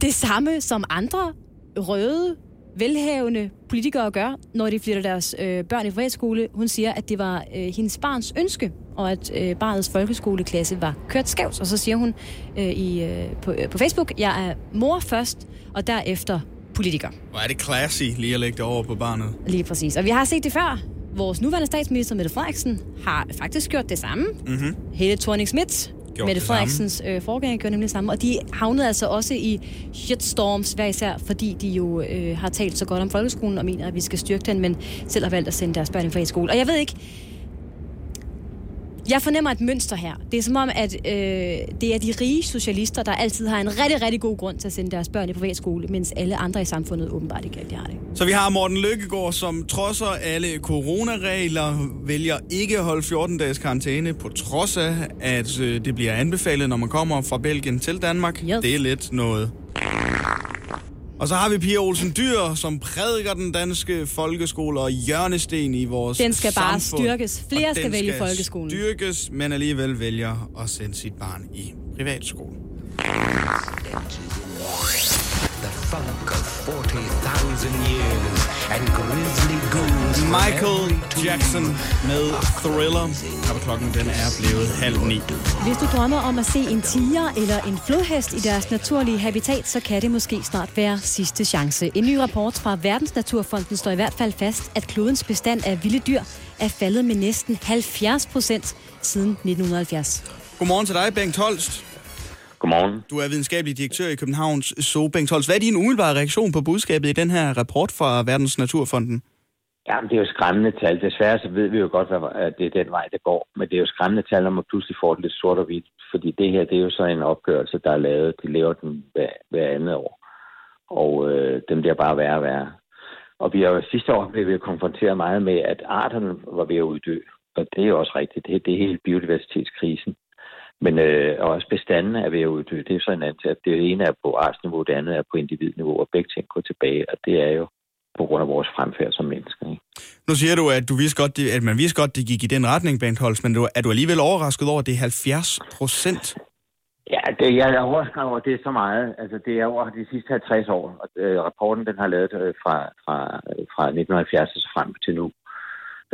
det samme, som andre røde, velhavende politikere gør, når de flytter deres øh, børn i privatskole. Hun siger, at det var øh, hendes barns ønske, og at øh, barnets folkeskoleklasse var kørt skævt. Og så siger hun øh, i, øh, på, øh, på Facebook, jeg er mor først, og derefter politiker. Hvor er det classy lige at lægge det over på barnet. Lige præcis. Og vi har set det før. Vores nuværende statsminister, Mette Frederiksen, har faktisk gjort det samme. Mm-hmm. Hele thorning Schmidt, Mette samme. Frederiksens øh, forgænger, gjorde nemlig det samme. Og de havnede altså også i shitstorms hver især, fordi de jo øh, har talt så godt om folkeskolen og mener, at vi skal styrke den, men selv har valgt at sende deres børn i friskole. Og jeg ved ikke, jeg fornemmer et mønster her. Det er som om, at øh, det er de rige socialister, der altid har en rigtig, rigtig god grund til at sende deres børn i privatskole, mens alle andre i samfundet åbenbart ikke rigtig har det. Så vi har Morten Lykkegaard, som trodser alle coronaregler, vælger ikke at holde 14 dages karantæne, på trods af, at øh, det bliver anbefalet, når man kommer fra Belgien til Danmark. Yes. Det er lidt noget. Og så har vi Pia Olsen Dyr, som prædiker den danske folkeskole og hjørnesten i vores Den skal bare samfund. styrkes. Flere Og skal den vælge skal folkeskolen. styrkes, men alligevel vælger at sende sit barn i privatskole. The funk of 40,000 years and grisly from Michael Jackson med Thriller. Og klokken den er blevet halv ni. Hvis du drømmer om at se en tiger eller en flodhest i deres naturlige habitat, så kan det måske snart være sidste chance. En ny rapport fra Verdensnaturfonden står i hvert fald fast, at klodens bestand af vilde dyr er faldet med næsten 70 procent siden 1970. Godmorgen til dig, Bengt Holst. Godmorgen. Du er videnskabelig direktør i Københavns Zoo. Bengt hvad er din umiddelbare reaktion på budskabet i den her rapport fra Verdens Naturfonden? Jamen, det er jo skræmmende tal. Desværre så ved vi jo godt, at det er den vej, det går. Men det er jo skræmmende tal, når man pludselig får det lidt sort og hvidt. Fordi det her, det er jo så en opgørelse, der er lavet. De laver den hver, hver andet år. Og øh, den bliver bare værre og værre. Og vi har jo sidste år blevet konfronteret meget med, at arterne var ved at uddø. Og det er jo også rigtigt. Det, det er hele biodiversitetskrisen. Men øh, også bestanden er ved at uddø. Det er så en anden at det ene er på artsniveau, det andet er på individniveau, og begge ting går tilbage. Og det er jo på grund af vores fremfærd som mennesker. Ikke? Nu siger du, at, du vidste godt, at man vidste godt, det gik i den retning, Holst, men du, er du alligevel overrasket over, at det er 70 procent? Ja, det, jeg er overrasket over, at det er så meget. Altså, det er over de sidste 50 år. Og, øh, rapporten den har lavet øh, fra, fra, fra 1970 og så frem til nu.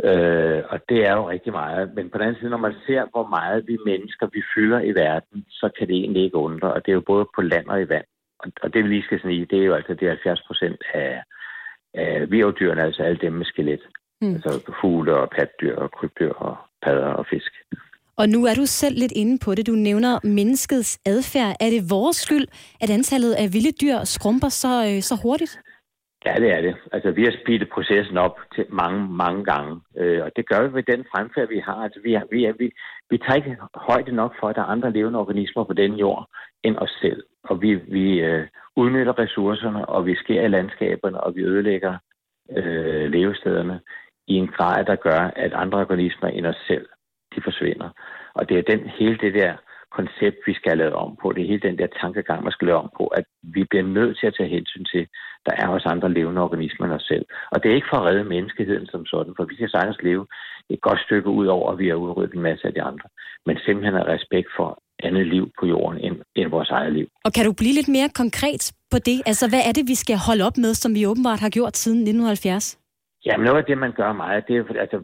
Øh, og det er jo rigtig meget. Men på den anden side, når man ser, hvor meget vi mennesker, vi fylder i verden, så kan det egentlig ikke undre. Og det er jo både på land og i vand. Og, og det vi lige skal sige, det er jo altså det er 70 procent af, af virvdyrene, altså alle dem med skelet. Mm. Altså fugle og patdyr og krybdyr og padder og fisk. Og nu er du selv lidt inde på det. Du nævner menneskets adfærd. Er det vores skyld, at antallet af vilde dyr skrumper så, øh, så hurtigt? Ja, det er det. Altså, vi har speedet processen op til mange, mange gange. Øh, og det gør vi ved den fremfærd, vi har. Altså, vi, har, vi, er, vi, vi tager ikke højde nok for, at der er andre levende organismer på den jord end os selv. Og vi, vi øh, udnytter ressourcerne, og vi sker i landskaberne, og vi ødelægger øh, levestederne i en grad, der gør, at andre organismer end os selv, de forsvinder. Og det er den, hele det der koncept, vi skal have lavet om på. Det er hele den der tankegang, man skal lave om på, at vi bliver nødt til at tage hensyn til, der er også andre levende organismer end os selv. Og det er ikke for at redde menneskeheden som sådan, for vi kan sagtens leve et godt stykke ud over, at vi har udryddet en masse af de andre. Men simpelthen af respekt for andet liv på jorden end, end vores eget liv. Og kan du blive lidt mere konkret på det? Altså, hvad er det, vi skal holde op med, som vi åbenbart har gjort siden 1970? Jamen noget af det, man gør meget, det er altså,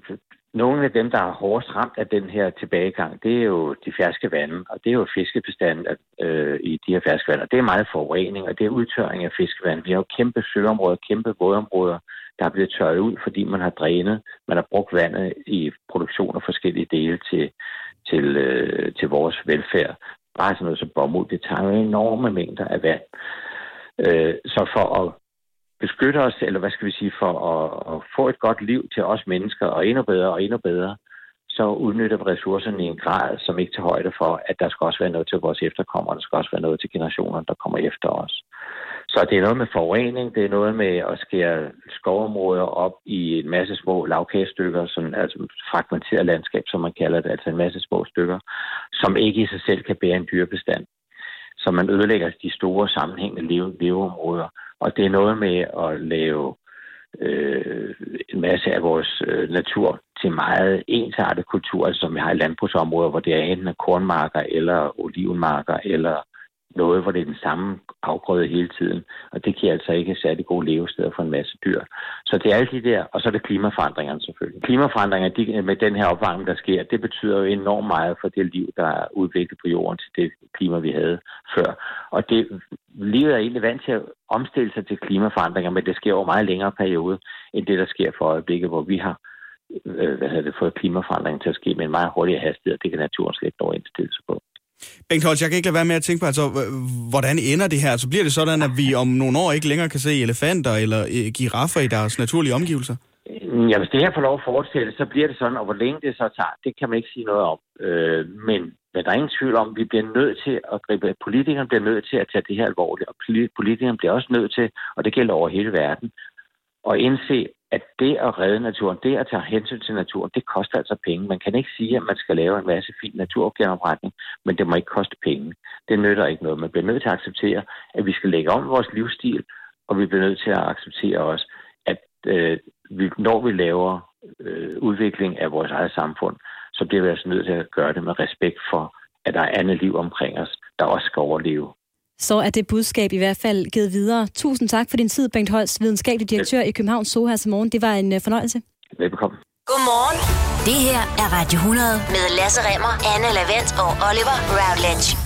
nogle af dem, der er hårdest ramt af den her tilbagegang, det er jo de ferske vande, og det er jo fiskebestanden øh, i de her ferske vande, og det er meget forurening, og det er udtørring af fiskevand. Vi har jo kæmpe søområder, kæmpe vådområder, der er blevet tørret ud, fordi man har drænet, man har brugt vandet i produktion af forskellige dele til, til, øh, til vores velfærd. Bare sådan noget som bomuld, det tager jo enorme mængder af vand. Øh, så for at beskytte os, eller hvad skal vi sige, for at, at få et godt liv til os mennesker, og endnu bedre og endnu bedre, så udnytter vi ressourcerne i en grad, som ikke tager højde for, at der skal også være noget til vores efterkommere, der skal også være noget til generationerne, der kommer efter os. Så det er noget med forurening, det er noget med at skære skovområder op i en masse små lavkagestykker, sådan, altså fragmenteret landskab, som man kalder det, altså en masse små stykker, som ikke i sig selv kan bære en dyrebestand. Så man ødelægger de store sammenhængende leve, leveområder. Og det er noget med at lave øh, en masse af vores øh, natur til meget ensartet kultur, altså som vi har i landbrugsområder, hvor det er enten kornmarker eller olivenmarker eller noget, hvor det er den samme afgrøde hele tiden. Og det giver altså ikke særlig gode levesteder for en masse dyr. Så det er alle de der, og så er det klimaforandringerne selvfølgelig. Klimaforandringer de, med den her opvarmning, der sker, det betyder jo enormt meget for det liv, der er udviklet på jorden til det klima, vi havde før. Og det, livet er egentlig vant til at omstille sig til klimaforandringer, men det sker over meget længere periode, end det, der sker for øjeblikket, hvor vi har øh, hvad hedder det, fået klimaforandringen til at ske med en meget hurtigere hastighed. Det kan naturen slet ikke nå indstille sig på. Bengt Holtz, jeg kan ikke lade være med at tænke på, altså, hvordan ender det her? Altså, bliver det sådan, at vi om nogle år ikke længere kan se elefanter eller øh, giraffer i deres naturlige omgivelser? Mm, ja, hvis det her får lov at fortsætte, så bliver det sådan, og hvor længe det så tager, det kan man ikke sige noget om. Øh, men, men der er ingen tvivl om, at vi bliver nødt til at gribe, politikerne bliver nødt til at tage det her alvorligt, og politikerne bliver også nødt til, og det gælder over hele verden, at indse, at det at redde naturen, det at tage hensyn til naturen, det koster altså penge. Man kan ikke sige, at man skal lave en masse fin naturgenopretning, men det må ikke koste penge. Det nytter ikke noget. Man bliver nødt til at acceptere, at vi skal lægge om vores livsstil, og vi bliver nødt til at acceptere også, at øh, vi, når vi laver øh, udvikling af vores eget samfund, så bliver vi altså nødt til at gøre det med respekt for, at der er andet liv omkring os, der også skal overleve. Så er det budskab i hvert fald givet videre. Tusind tak for din tid, Bengt Holst, videnskabelig direktør i Københavns Zoo her til morgen. Det var en øh, fornøjelse. Velbekomme. Godmorgen. Det her er Radio 100 med Lasse Remmer, Anne Lavendt og Oliver Routledge.